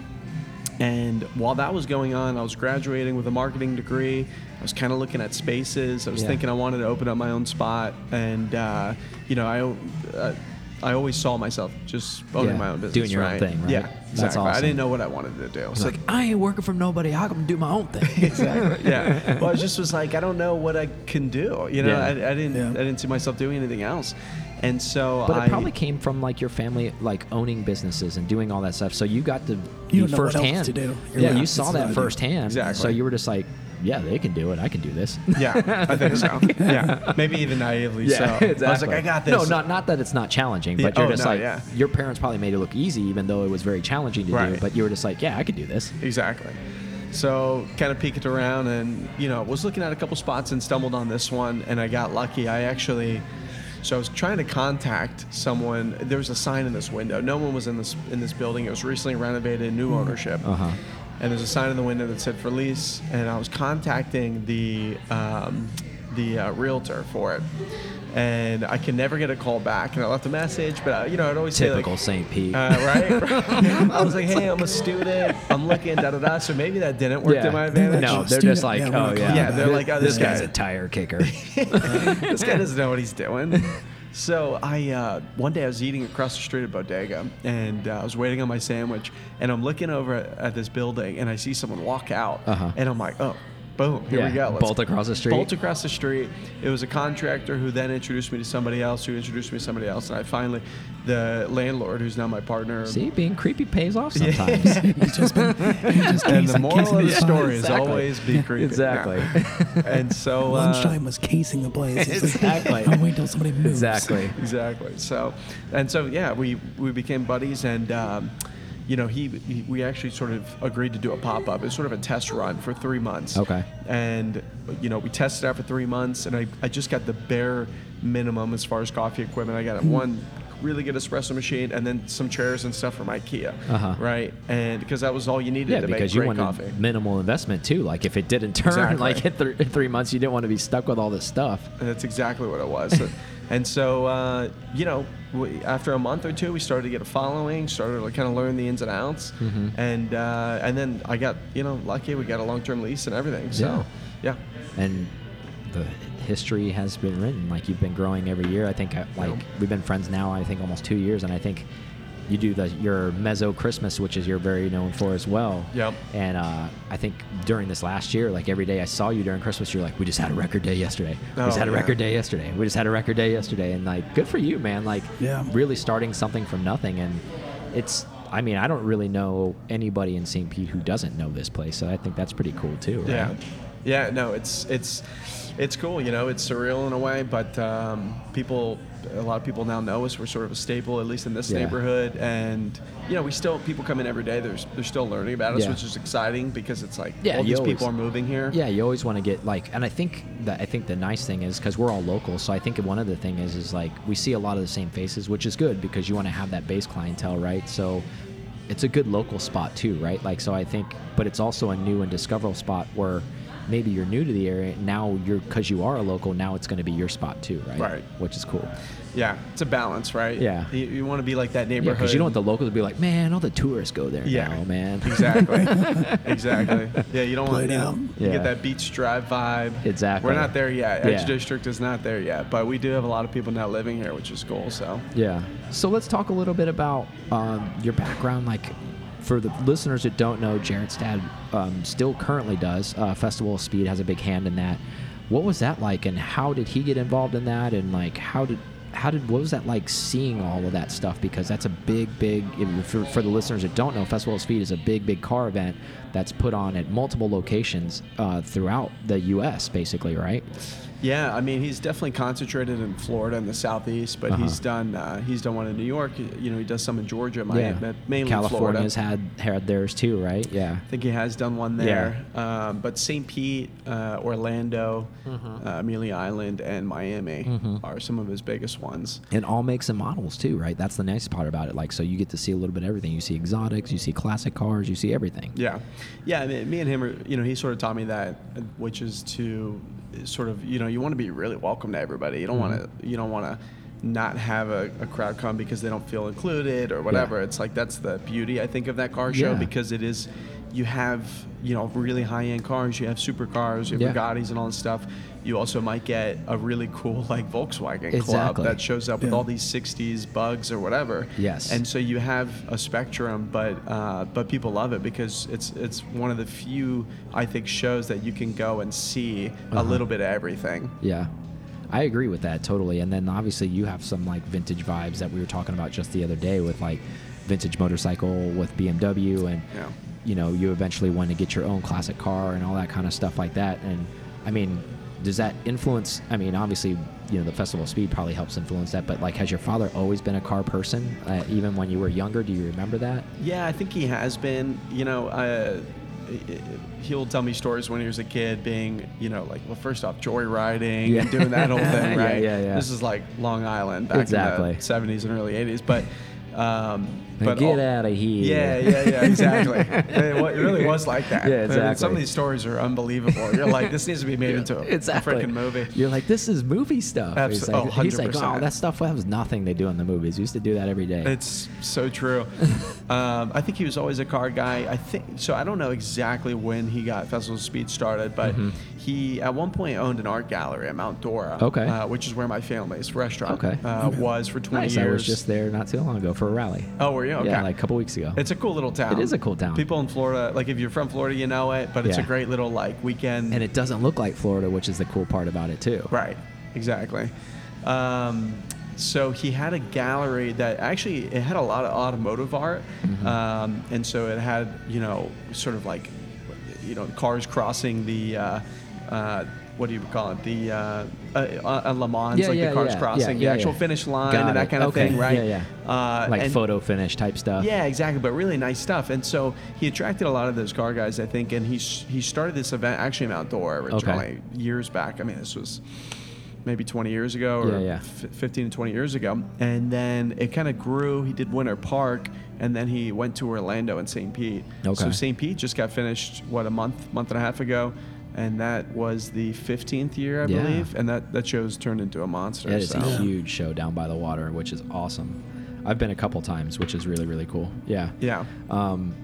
And while that was going on, I was graduating with a marketing degree. I was kind of looking at spaces. I was Yeah. thinking I wanted to open up my own spot. And, uh, you know, I, uh, I always saw myself just owning Yeah, my own business. doing your own thing, right? Yeah, That's exactly. I didn't know what I wanted to do. It's like I ain't working for nobody. I can do my own thing. exactly. Yeah. Well, I just was like, I don't know what I can do. You know, Yeah. I, I didn't. Yeah. I didn't see myself doing anything else. And so But I it probably came from like your family, like owning businesses and doing all that stuff. So you got to be don't know what else firsthand. to do. You're Yeah, right. you saw that firsthand. Exactly. So you were just like, yeah, they can do it. I can do this. Yeah, I think so. Yeah, maybe even naively so. I was like, I got this. No, not not that it's not challenging, but Yeah, you're oh, just no, like yeah. your parents probably made it look easy, even though it was very challenging to do. But you were just like, yeah, I could do this. Exactly. So kind of peeked around and you know was looking at a couple spots and stumbled on this one and I got lucky. I actually so I was trying to contact someone. There was a sign in this window. No one was in this in this building. It was recently renovated, new ownership. Uh-huh. And there's a sign in the window that said for lease. And I was contacting the um, the uh, realtor for it. And I can never get a call back. And I left a message, but uh, you know I'd always say Typical like, St. Pete. uh, right? I was like, hey, I'm a student. I'm looking, da da da. So maybe that didn't work Yeah. to my advantage. no, they're just like, yeah, oh yeah, Yeah, they're like, oh, this this guy's guy- a tire kicker. this guy doesn't know what he's doing. So I uh, one day I was eating across the street at Bodega, and uh, I was waiting on my sandwich, and I'm looking over at, at this building, and I see someone walk out, Uh-huh. and I'm like, oh. Boom! Here Yeah, we go. Let's bolt across the street. Bolt across the street. It was a contractor who then introduced me to somebody else, who introduced me to somebody else, and I finally, the landlord, who's now my partner. See, being creepy pays off sometimes. He's just been. He's just And the moral of the the story place. is always be creepy. Exactly. Yeah. and so uh, Lunchtime was casing the place. Exactly. I'm waiting till somebody moves. exactly. exactly. So, and so yeah, we we became buddies, and um, you know, he, he we actually sort of agreed to do a pop up. It was sort of a test run for three months. Okay. And you know, we tested out for three months, and I I just got the bare minimum as far as coffee equipment. I got one really good espresso machine, and then some chairs and stuff from IKEA. Uh-huh. Right, and because that was all you needed Yeah, to because make you great wanted coffee. minimal investment too. Like if it didn't turn, Exactly. like in, th- in three months, you didn't want to be stuck with all this stuff. And that's exactly what it was. So- and so, uh, you know, we, after a month or two, we started to get a following, started to kind of learn the ins and outs, Mm-hmm. and uh, and then I got you know lucky. We got a long term lease and everything. So, yeah, and the history has been written. Like you've been growing every year. I think uh, like Yep. we've been friends now. I think almost two years, and I think you do the your mezzo Christmas, which is you're very known for as well. Yep. And uh, I think during this last year, like every day I saw you during Christmas, you're like, we just had a record day yesterday. we just Oh, had a record day yesterday. We just had a record day yesterday, and like good for you, man. Like Yeah. really starting something from nothing, and it's. I mean, I don't really know anybody in St. Pete who doesn't know this place, so I think that's pretty cool too. Right? yeah, yeah. No, it's it's it's cool. You know, it's surreal in a way, but um, people, a lot of people now know us. We're sort of a staple, at least in this Yeah. neighborhood, and you know, we still people come in every day. They're they're still learning about us, Yeah. which is exciting because it's like Yeah, all these people are moving here. Yeah, you always want to get like, and I think that I think the nice thing is because we're all local, so I think one of the thing is is like we see a lot of the same faces, which is good because you want to have that base clientele, right? So it's a good local spot too, right? Like, so I think, but it's also a new and discoverable spot where maybe you're new to the area now you're because you are a local now it's going to be your spot too right Right. which is cool Yeah, it's a balance, right? Yeah. you, you want to be like that neighborhood. because you don't want the locals to be like man all the tourists go there Yeah. now man Exactly. exactly. Yeah, you don't want Play you, know, Yeah. get that beach drive vibe. Exactly. We're not there yet. Edge Yeah. District is not there yet, but we do have a lot of people now living here, which is cool. So Yeah. So let's talk a little bit about um, your background. Like, for the listeners that don't know, Jared's dad um, still currently does. Uh, Festival of Speed has a big hand in that. What was that like, and how did he get involved in that? And like, how did how did what was that like seeing all of that stuff? Because that's a big, big. For, for the listeners that don't know, Festival of Speed is a big, big car event that's put on at multiple locations uh, throughout the U.S. Basically, right? yeah, I mean, he's definitely concentrated in Florida and the southeast, but Uh-huh. he's done uh, he's done one in New York. You know, he does some in Georgia, Miami, but mainly California's Florida. had had theirs too, right? Yeah. I think he has done one there. Um, but St. Pete, uh, Orlando, Mm-hmm. uh, Amelia Island, and Miami are some of his biggest ones. and all makes and models too, right? That's the nice part about it. Like, so you get to see a little bit of everything. You see exotics, you see classic cars, you see everything. Yeah, yeah. I mean, me and him are, you know, he sort of taught me that, which is to sort of, you know, you want to be really welcome to everybody. You don't want Mm-hmm. to, you don't want to not have a, a crowd come because they don't feel included or whatever. It's like that's the beauty, I think, of that car show Yeah. because it is, you have, you know, really high end cars. You have supercars, you have Yeah. Bugattis, and all this stuff. You also might get a really cool like Volkswagen club that shows up with all these '60s bugs or whatever. Yes. And so you have a spectrum, but uh, but people love it because it's it's one of the few I think shows that you can go and see Uh-huh. a little bit of everything. Yeah. I agree with that totally. And then obviously you have some like vintage vibes that we were talking about just the other day with like vintage motorcycle with BMW and Yeah. you know, you eventually want to get your own classic car and all that kind of stuff like that. And I mean, does that influence I mean, obviously, you know, the Festival of Speed probably helps influence that, but like has your father always been a car person uh, even when you were younger? Do you remember that? Yeah, I think he has been. You know, uh, he'll tell me stories when he was a kid, being you know like well, first off, joyriding Yeah. and doing that whole thing, Yeah, right? yeah, yeah. This is like Long Island back Exactly. in the '70s and early '80s, but. Um, but Get all- out of here. Yeah, yeah, yeah, exactly. it, really was like that. Yeah, I mean, Some of these stories are unbelievable. You're like, this needs to be made into a, exactly. freaking movie. You're like, this is movie stuff. Abs- he's like, oh, he's like, oh, that stuff that was nothing they do in the movies. We used to do that every day. It's so true. um, I think he was always a car guy. I think so. I don't know exactly when he got Festival of Speed started, but he at one point owned an art gallery at Mount Dora, Mm-hmm. Okay. uh, which is where my family's restaurant Okay. uh, was for 20 nice. years. I was just there not too long ago for a rally. oh, were you? Okay. Yeah, like a couple weeks ago. It's a cool little town. It is a cool town. People in Florida, like if you're from Florida, you know it, but it's a great little like weekend. and it doesn't look like Florida, which is the cool part about it too. Right, exactly. Um, so he had a gallery that actually it had a lot of automotive art, Mm-hmm. um, and so it had you know sort of like you know cars crossing the. Uh, uh, what do you call it? The uh, uh, uh, Le Mans, Yeah, like yeah, the cars yeah, crossing the actual finish line Got and that it. kind of Okay, thing, right? yeah, yeah. Uh, like and- photo finish type stuff. yeah, exactly. But really nice stuff. And so he attracted a lot of those car guys, I think. And he he started this event actually in Mount Dora originally years back. I mean, this was maybe 20 years ago or Yeah, yeah. f- 15 to 20 years ago. And then it kind of grew. He did Winter Park, and then he went to Orlando and St. Pete. Okay. So St. Pete just got finished what a month, month and a half ago. And that was the 15th year, I Yeah. believe, and that, that show's turned into a monster. It is so. a huge show down by the water, which is awesome. I've been a couple times, which is really really cool. Yeah. Yeah. Um,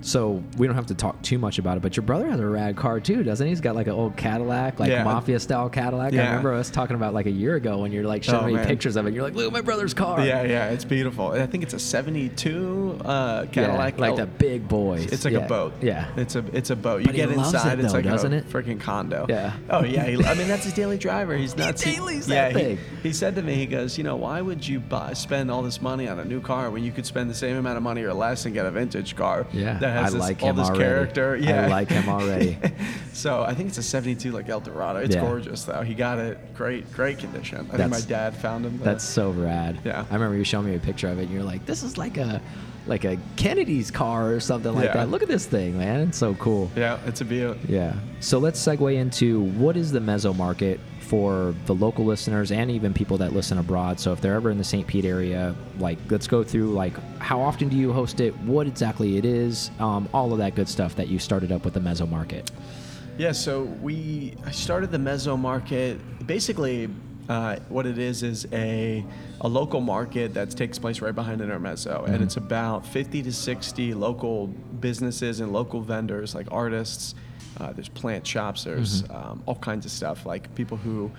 so we don't have to talk too much about it, but your brother has a rad car too, doesn't he? He's got like an old Cadillac, like Yeah. mafia style Cadillac. I remember us talking about like a year ago when you're like showing Oh, me man. pictures of it. You're like, look at my brother's car. Yeah, yeah, it's beautiful. I think it's a '72 uh, Yeah, Cadillac. like L- the big boys. It's like Yeah. a boat. Yeah. it's a it's a boat. You But get inside, it, it's like doesn't a it? freaking condo. Yeah. Oh yeah. He, I mean, that's his daily driver. He's nuts. He- dailies yeah. he- He, said to me, he goes, you know, why would you buy spend all this money on a new car when you could spend the same amount of money or less and get a vintage car Yeah. that has I this, like all him this already. character. Yeah, I like him already. so I think it's a '72 like Eldorado. It's Yeah. gorgeous though. He got it great, great condition. I think That's- my dad found him. the- That's so rad. Yeah. I remember you showing me a picture of it, and you're like, "This is like a, like a Kennedy's car or something like Yeah. that. Look at this thing, man! It's so cool." yeah, it's a beaut. Yeah. So let's segue into what is the mezzo market for the local listeners and even people that listen abroad. So if they're ever in the St. Pete area, like let's go through like how often do you host it, what exactly it is, um, all of that good stuff that you started up with the Mezzo market. Yeah, so we I started the Mezzo Market. Basically, uh, what it is is a a local market that takes place right behind Intermezzo, and it's about 50 to 60 local businesses and local vendors like artists. Uh, there's plant shops. There's um, all kinds of stuff like people who.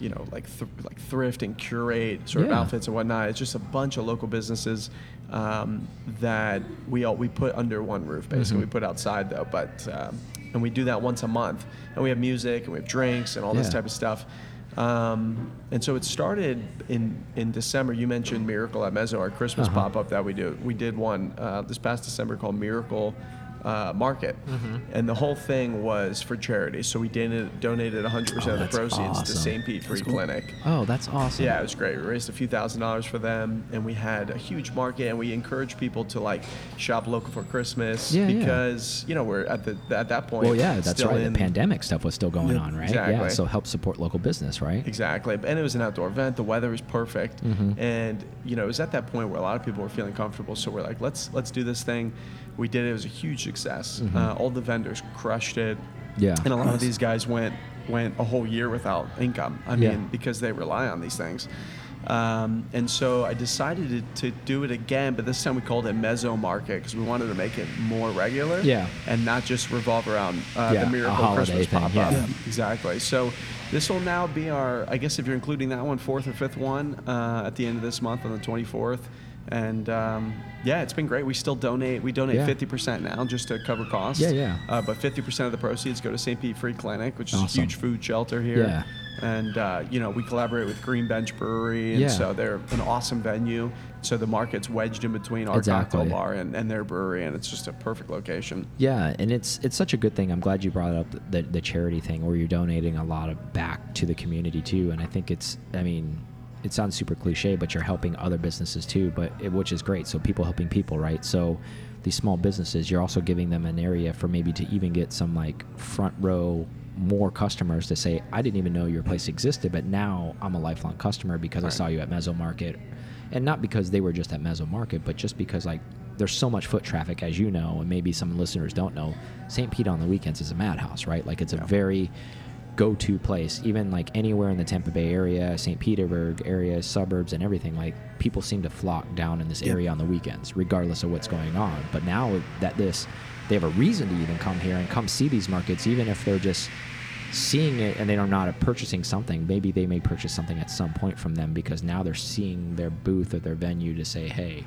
You know, like th- like thrift and curate sort of outfits and whatnot. It's just a bunch of local businesses um, that we all we put under one roof. Basically, we put outside though, but um, and we do that once a month. And we have music and we have drinks and all this type of stuff. Um, and so it started in in December. You mentioned Miracle at Mezzo, our Christmas Uh-huh. pop up that we do. We did one uh, this past December called Miracle. Uh, market, Mm-hmm. and the whole thing was for charity. So we donated, donated 100% Oh, of the that's proceeds to awesome. St. Pete Free Clinic. Oh, that's awesome. Yeah, it was great. We raised a few thousand dollars for them, and we had a huge market, and we encouraged people to like shop local for Christmas Yeah, yeah. because you know we're at the at that point. Well, yeah, that's right. in- The pandemic stuff was still going Yep. on, right? Exactly. Yeah. So help support local business, right? Exactly, and it was an outdoor event. The weather was perfect, Mm-hmm. and you know it was at that point where a lot of people were feeling comfortable. So we're like, let's let's do this thing. We did it. It was a huge success. Uh, all the vendors crushed it. Mm-hmm. Yeah. and a lot of these guys went went a whole year without income. I Yeah. mean, because they rely on these things. Um, and so I decided to, to do it again, but this time we called it Mezzo Market because we wanted to make it more regular. Yeah. And not just revolve around uh, Yeah, the Miracle holiday Christmas thing, pop yeah. up. Yeah. Exactly. So this will now be our, I guess if you're including that one, fourth or fifth one uh, at the end of this month on the 24th. And um, yeah, it's been great. We still donate. We donate Yeah. 50% now just to cover costs. Yeah, yeah. Uh, but 50% of the proceeds go to St. Pete Free Clinic, which is a huge food shelter here. Yeah. And uh, you know we collaborate with Green Bench Brewery, and Yeah. so they're an awesome venue. So the market's wedged in between our Exactly. cocktail bar and, and their brewery, and it's just a perfect location. Yeah, and it's it's such a good thing. I'm glad you brought up the, the charity thing where you're donating a lot of back to the community too. And I think it's, I mean, it sounds super cliche, but you're helping other businesses too, but it, which is great. So people helping people, right? So these small businesses, you're also giving them an area for maybe to even get some like front row more customers to say, I didn't even know your place existed, but now I'm a lifelong customer because I saw you at Mezzo Market. And not because they were just at Mezzo Market, but just because like there's so much foot traffic, as you know, and maybe some listeners don't know. St. Pete on the weekends is a madhouse, right? Like it's a very go-to place even like anywhere in the tampa bay area st petersburg area suburbs and everything like people seem to flock down in this Yep. area on the weekends regardless of what's going on but now that this they have a reason to even come here and come see these markets even if they're just seeing it and they are not purchasing something maybe they may purchase something at some point from them because now they're seeing their booth or their venue to say hey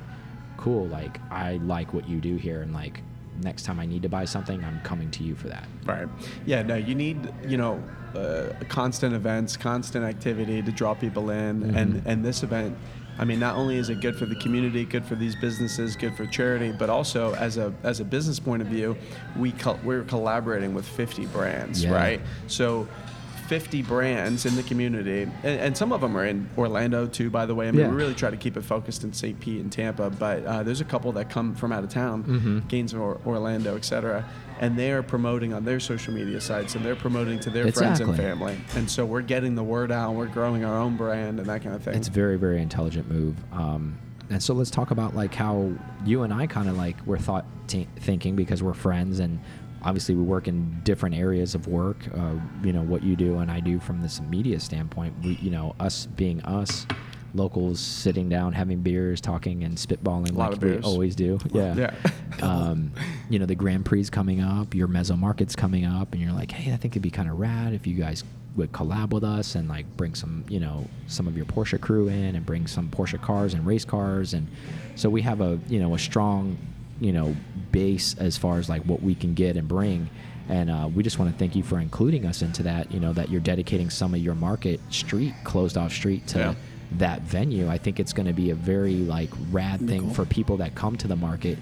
cool like i like what you do here and like next time i need to buy something i'm coming to you for that Right. Yeah. No, you need you know uh, constant events, constant activity to draw people in, Mm-hmm. and and this event. I mean, not only is it good for the community, good for these businesses, good for charity, but also as a as a business point of view, we col- we're collaborating with 50 brands, Yeah. right? So. 50 brands in the community, and, and some of them are in Orlando too, by the way. I mean, Yeah. we really try to keep it focused in St. Pete and Tampa, but uh, there's a couple that come from out of town, Mhm. Gainesville, Orlando, et cetera, and they are promoting on their social media sites and they're promoting to their friends and family. And so we're getting the word out, we're growing our own brand and that kind of thing. It's a very, very intelligent move. Um, and so let's talk about like how you and I kind of like were thought t- thinking because we're friends and obviously we work in different areas of work. Uh, you know what you do and I do from this media standpoint. We, you know, us being us, locals sitting down having beers, talking and spitballing lot like of we always do. Yeah. yeah. um, you know, the Grand Prix is coming up, your Mezzo Market's coming up, and you're like, hey, I think it'd be kind of rad if you guys would collab with us and like bring some, you know, some of your Porsche crew in and bring some Porsche cars and race cars, and so we have a, you know, a strong, you know, base as far as like what we can get and bring. And uh, we just want to thank you for including us into that. You know that you're dedicating some of your market street, closed off street, to Yeah. that venue. I think it's going to be a very like rad thing Cool. for people that come to the market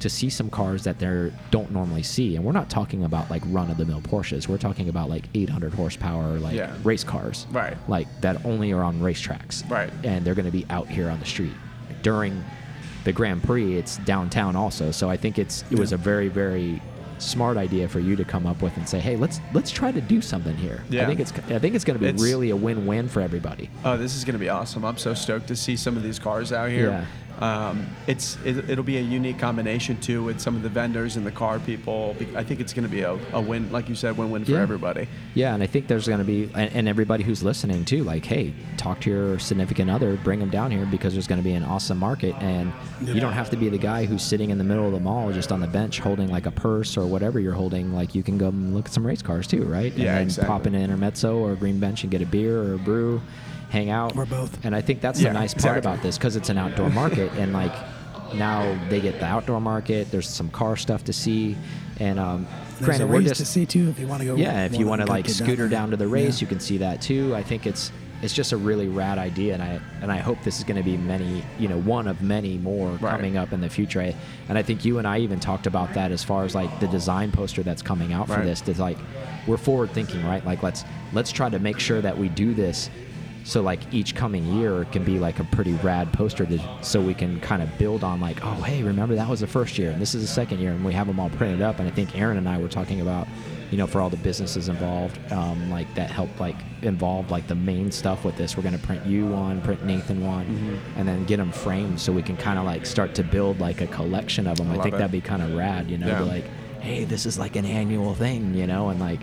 to see some cars that they don't normally see. And we're not talking about like run of the mill Porsches. We're talking about like 800 horsepower like Yeah. race cars, Right. Like that only are on racetracks, Right. And they're going to be out here on the street during the Grand Prix. It's downtown also, so I think it's it was a very very smart idea for you to come up with and say, hey, let's let's try to do something here. I think it's I think it's going to be It's- really a win-win for everybody. Oh, this is going to be awesome! I'm so stoked to see some of these cars out here. Um, it's it, it'll be a unique combination too with some of the vendors and the car people. I think it's going to be a, a win, like you said, win-win for Yeah. everybody. Yeah, and I think there's going to be, and, and everybody who's listening too, like, hey, talk to your significant other, bring them down here because there's going to be an awesome market, and you don't have to be the guy who's sitting in the middle of the mall just on the bench holding like a purse or whatever you're holding. Like, you can go and look at some race cars too, right? Yeah, then exactly. pop in an intermezzo or a green bench and get a beer or a brew, hang out, Or both. And I think that's Yeah, the nice part exactly. about this because it's an outdoor market, and like now they get the outdoor market. There's some car stuff to see, and um, There's granted, a we're race just to see too if you want to go. yeah, if you want to like scooter there. down to the race, Yeah. you can see that too. I think it's it's just a really rad idea, and I and I hope this is going to be many, you know, one of many more Right. coming up in the future. I, and I think you and I even talked about that as far as like the design poster that's coming out for Right. this. It's like we're forward thinking, right? Like let's let's try to make sure that we do this. So like each coming year can be like a pretty rad poster to, so we can kind of build on like oh hey remember that was the first year and this is the second year and we have them all printed up and I think Aaron and I were talking about you know, for all the businesses involved, um, like that help like involve like the main stuff with this. We're gonna print you one, print Nathan one, Mm-hmm. and then get them framed so we can kind of like start to build like a collection of them. I, love think it. that'd be kind of rad, you know, Yeah. like, hey, this is like an annual thing, you know, and like.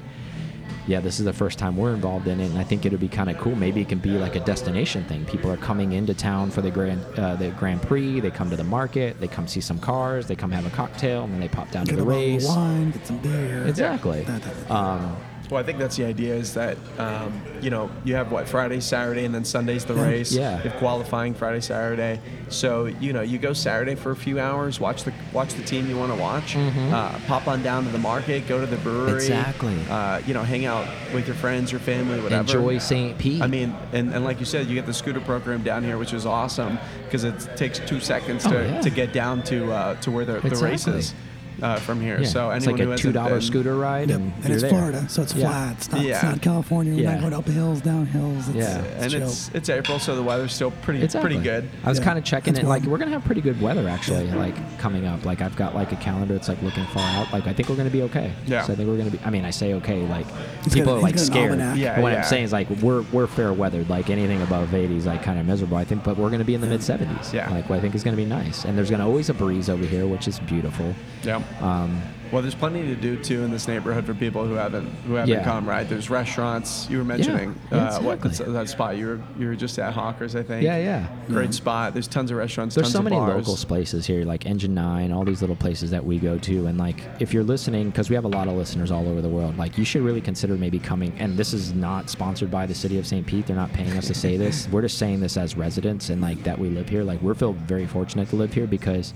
Yeah, this is the first time we're involved in it, and I think it'll be kind of cool. Maybe it can be like a destination thing. People are coming into town for the grand uh, the Grand Prix. They come to the market. They come see some cars. They come have a cocktail, and then they pop down Get to the race. wine, get some beer. Exactly. That type of thing. Um, Well, I think that's the idea is that, um, you know, you have what, Friday, Saturday, and then Sunday's the race. Yeah. You have qualifying Friday, Saturday. So, you know, you go Saturday for a few hours, watch the watch the team you want to watch, uh, pop on down to the market, go to the brewery. Mm-hmm. Exactly. Uh, you know, hang out with your friends, your family, whatever. enjoy St. Pete. I mean, and, and like you said, you get the scooter program down here, which is awesome because it takes two seconds to, Oh, yeah. to get down to uh, to where the, the race Exactly. is uh, from here. Yeah, So it's like a two dollar scooter ride, Yep. and, And, it's there. Florida, so it's Yeah. flat. It's not, Yeah. it's not California. We're Yeah. not going up hills, down hills. It's, Yeah. it's and chill. it's it's April, so the weather's still pretty Exactly. pretty good. I was Yeah, kind of checking that's it. Like we're gonna have pretty good weather actually. Like coming up. Like I've got like a calendar. It's like looking far out. Like I think we're gonna be okay. Yeah. So I think we're gonna be. I mean, I say okay. Like He's people got- are like he's got an scared. Yeah, But what. I'm saying is like we're we're fair weathered. Like anything above 80 is like kind of miserable. I think, but we're gonna be in the mid 70s. Yeah. Like what I think is gonna be nice. And there's gonna always a breeze over here, which is beautiful. Yeah. Um, Well, there's plenty to do too in this neighborhood for people who haven't who haven't Yeah. come. Right? There's restaurants. You were mentioning Yeah, uh, what exactly. that spot. You were you were just at Hawkers, I think. Yeah, yeah. Great spot. There's tons of restaurants. There's tons so of many bars. local places here, like Engine Nine, all these little places that we go to, and like if you're listening, because we have a lot of listeners all over the world, like you should really consider maybe coming. And this is not sponsored by the city of St. Pete; they're not paying us to say this. We're just saying this as residents and like that we live here. Like we feel very fortunate to live here because.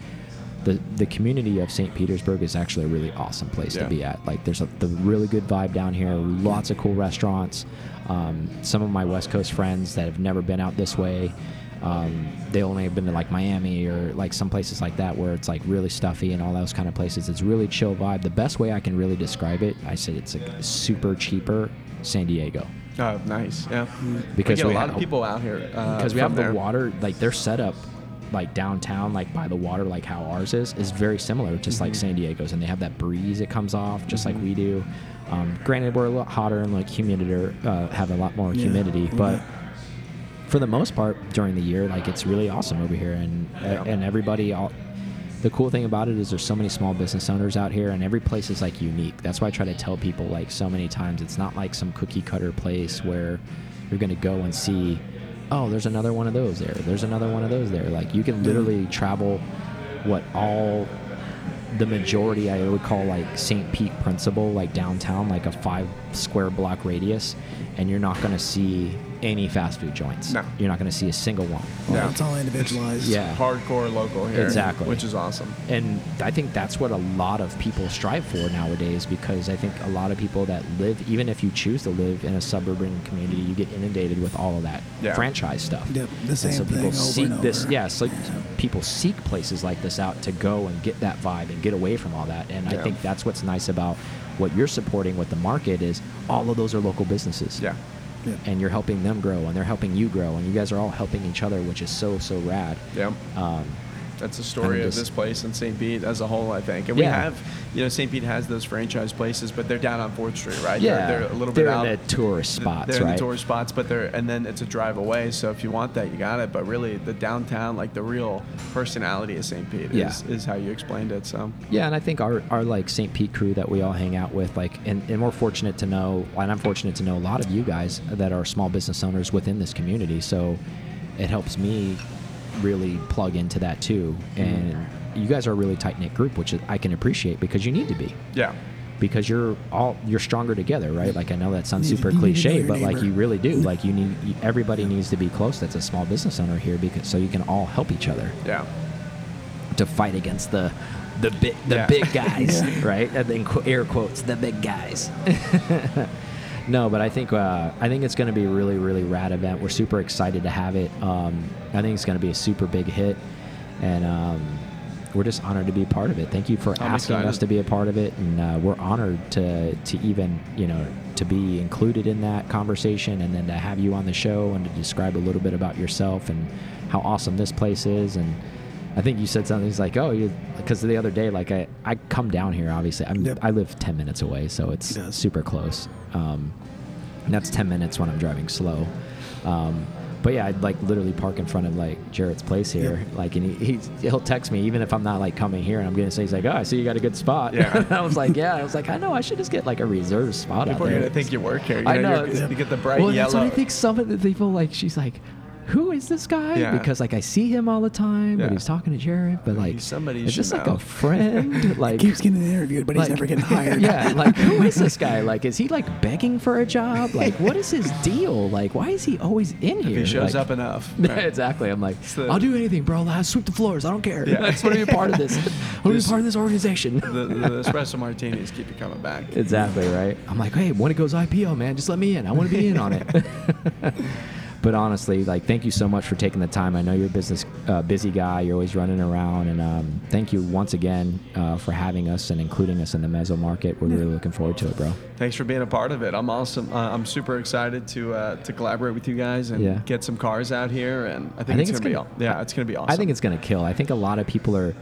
The, the community of St. Petersburg is actually a really awesome place Yeah. to be at. Like, there's a the really good vibe down here. Lots of cool restaurants. Um, some of my West Coast friends that have never been out this way, um, they only have been to like Miami or like some places like that where it's like really stuffy and all those kind of places. It's really chill vibe. The best way I can really describe it, I said it's like super cheaper San Diego Oh, nice. Yeah. Because we get a lot of people out here uh, because we have there. the water. Like their setup, like downtown, like by the water, like how ours is, is very similar, just Mm-hmm. like San Diego's, and they have that breeze that comes off, just like we do. Um, granted, we're a lot hotter and like humidity, uh, have a lot more Yeah, humidity, but bit. for the most part during the year like it's really awesome over here and Yeah. and everybody all the cool thing about it is there's so many small business owners out here and every place is like unique that's why i try to tell people like so many times it's not like some cookie cutter place where you're going to go and see oh there's another one of those there there's another one of those there like you can literally travel what all the majority I would call like St. Pete principal, like downtown, like a five square block radius, and you're not going to see any fast food joints. No. You're not going to see a single one. Well, Yeah. it's all individualized. Yeah. hardcore local here. Exactly. Which is awesome. And I think that's what a lot of people strive for nowadays because I think a lot of people that live, even if you choose to live in a suburban community, you get inundated with all of that Yeah. franchise stuff. Yep, the And same so thing people over seek and this, over. yeah, so people seek places like this out to go and get that vibe and get away from all that. And I think that's what's nice about what you're supporting with the market is all of those are local businesses. Yeah. Yeah. And you're helping them grow and they're helping you grow and you guys are all helping each other, which is so so rad. Yeah. Um, That's the story of this- place and St. Pete as a whole, I think. And Yeah. we have, you know, St. Pete has those franchise places, but they're down on Fourth Street, right? yeah, they're, they're a little they're bit out. in the tourist spots, they're in the tourist spots, but they're and then it's a drive away. So if you want that, you got it. But really, the downtown, like the real personality of St. Pete, Yeah. is, is how you explained it. So Yeah, and I think our, our like St. Pete crew that we all hang out with, like, and, and we're fortunate to know, and I'm fortunate to know a lot of you guys that are small business owners within this community. So it helps me really plug into that too. And mm-hmm. you guys are a really tight knit group, which I can appreciate because you need to be. yeah, Because you're all you're stronger together, right? Like I know that sounds super you need to know cliche, your but like you really do. Like you need you, everybody needs to be close. That's a small business owner here because so you can all help each other yeah, to fight against the the big the Yeah. big guys, Yeah. right? And then air quotes the big guys. no, but I think uh, I think it's going to be a really really rad event. We're super excited to have it. Um, I think it's going to be a super big hit, and um, we're just honored to be a part of it. Thank you for I'm asking us to be a part of it, and uh, we're honored to to even you know to be included in that conversation, and then to have you on the show and to describe a little bit about yourself and how awesome this place is, and I think you said something. It's like, oh, you because the other day, like I, I come down here. Obviously, I'm, Yep. I live ten minutes away, so it's He super close. Um, and that's ten minutes when I'm driving slow. Um, but yeah, I'd like literally park in front of like Jared's place here, Yep. like, and he, he's, he'll text me even if I'm not like coming here, and I'm gonna say he's like, oh, I see you got a good spot. Yeah. I was like, yeah. I was like, I know, I should just get like a reserve spot people out are there. gonna think you work here. You I know. you're- You get the bright well, yellow. that's what I think. Some of the people like she's like, "Who is this guy?" Yeah. Because like I see him all the time, Yeah. but he's talking to Jared. But like, somebody you is this should like a friend? like, Keeps getting interviewed, but he's never getting hired. yeah, like who is this guy? Like, is he like begging for a job? Like, what is his deal? Like, why is he always in here? if he shows Like- up enough. exactly. I'm like, the- I'll do anything, bro. I'll sweep the floors. I don't care. Yeah. I just want to be a part of this. I want to be part of this organization. the, the espresso martinis keep you coming back. Exactly right. I'm like, hey, when it goes IPO, man, just let me in. I want to be in on it. But honestly, like, thank you so much for taking the time. I know you're a business uh, busy guy. You're always running around, and um, thank you once again uh, for having us and including us in the Mezzo market. We're really looking forward to it, bro. Thanks for being a part of it. I'm awesome. Uh, I'm super excited to uh, to collaborate with you guys and Yeah. get some cars out here. And I think, think it's, it's gonna, be gonna- aw- yeah, it's gonna be awesome. I think it's going to kill. I think a lot of people are,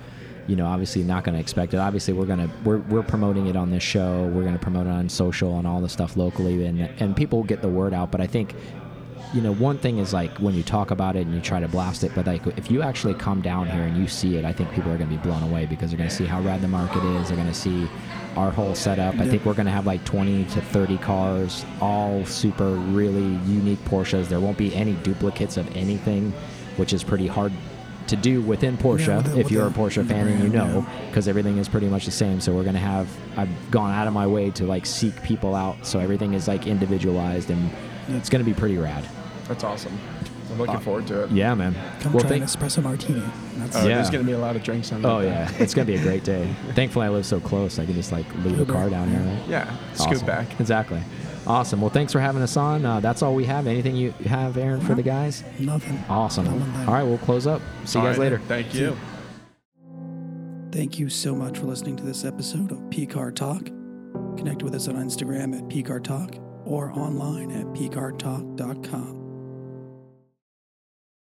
you know, obviously not going to expect it. Obviously, we're going to we're, we're promoting it on this show. We're going to promote it on social and all the stuff locally, and and people get the word out. But I think, you know, one thing is like when you talk about it and you try to blast it, but like if you actually come down here and you see it, I think people are going to be blown away because they're going to see how rad the market is. They're going to see our whole setup. I think we're going to have like 20 to 30 cars, all super really unique Porsches. There won't be any duplicates of anything, which is pretty hard to do within Porsche Yeah, with the- if you're a Porsche the fan and you know because everything is pretty much the same. So we're gonna have I've gone out of my way to like seek people out so everything is like individualized and it's gonna be pretty rad. That's awesome. I'm looking forward to it. Uh, Yeah, man. Come well, try an thank- espresso martini. That's Oh, Yeah. There's gonna be a lot of drinks on. Oh that. yeah, it's gonna be a great day. Thankfully, I live so close. I can just like leave a car down here. Right? Yeah. Scoot back. Exactly. Awesome. Well, thanks for having us on. Uh, that's all we have. Anything you have, Aaron, for the guys? nothing. Awesome. Not one. All right, we'll close up. See you guys right. later. Thank you. Thank you so much for listening to this episode of PCAR Talk. Connect with us on Instagram at PCAR Talk or online at PCARTalk.com.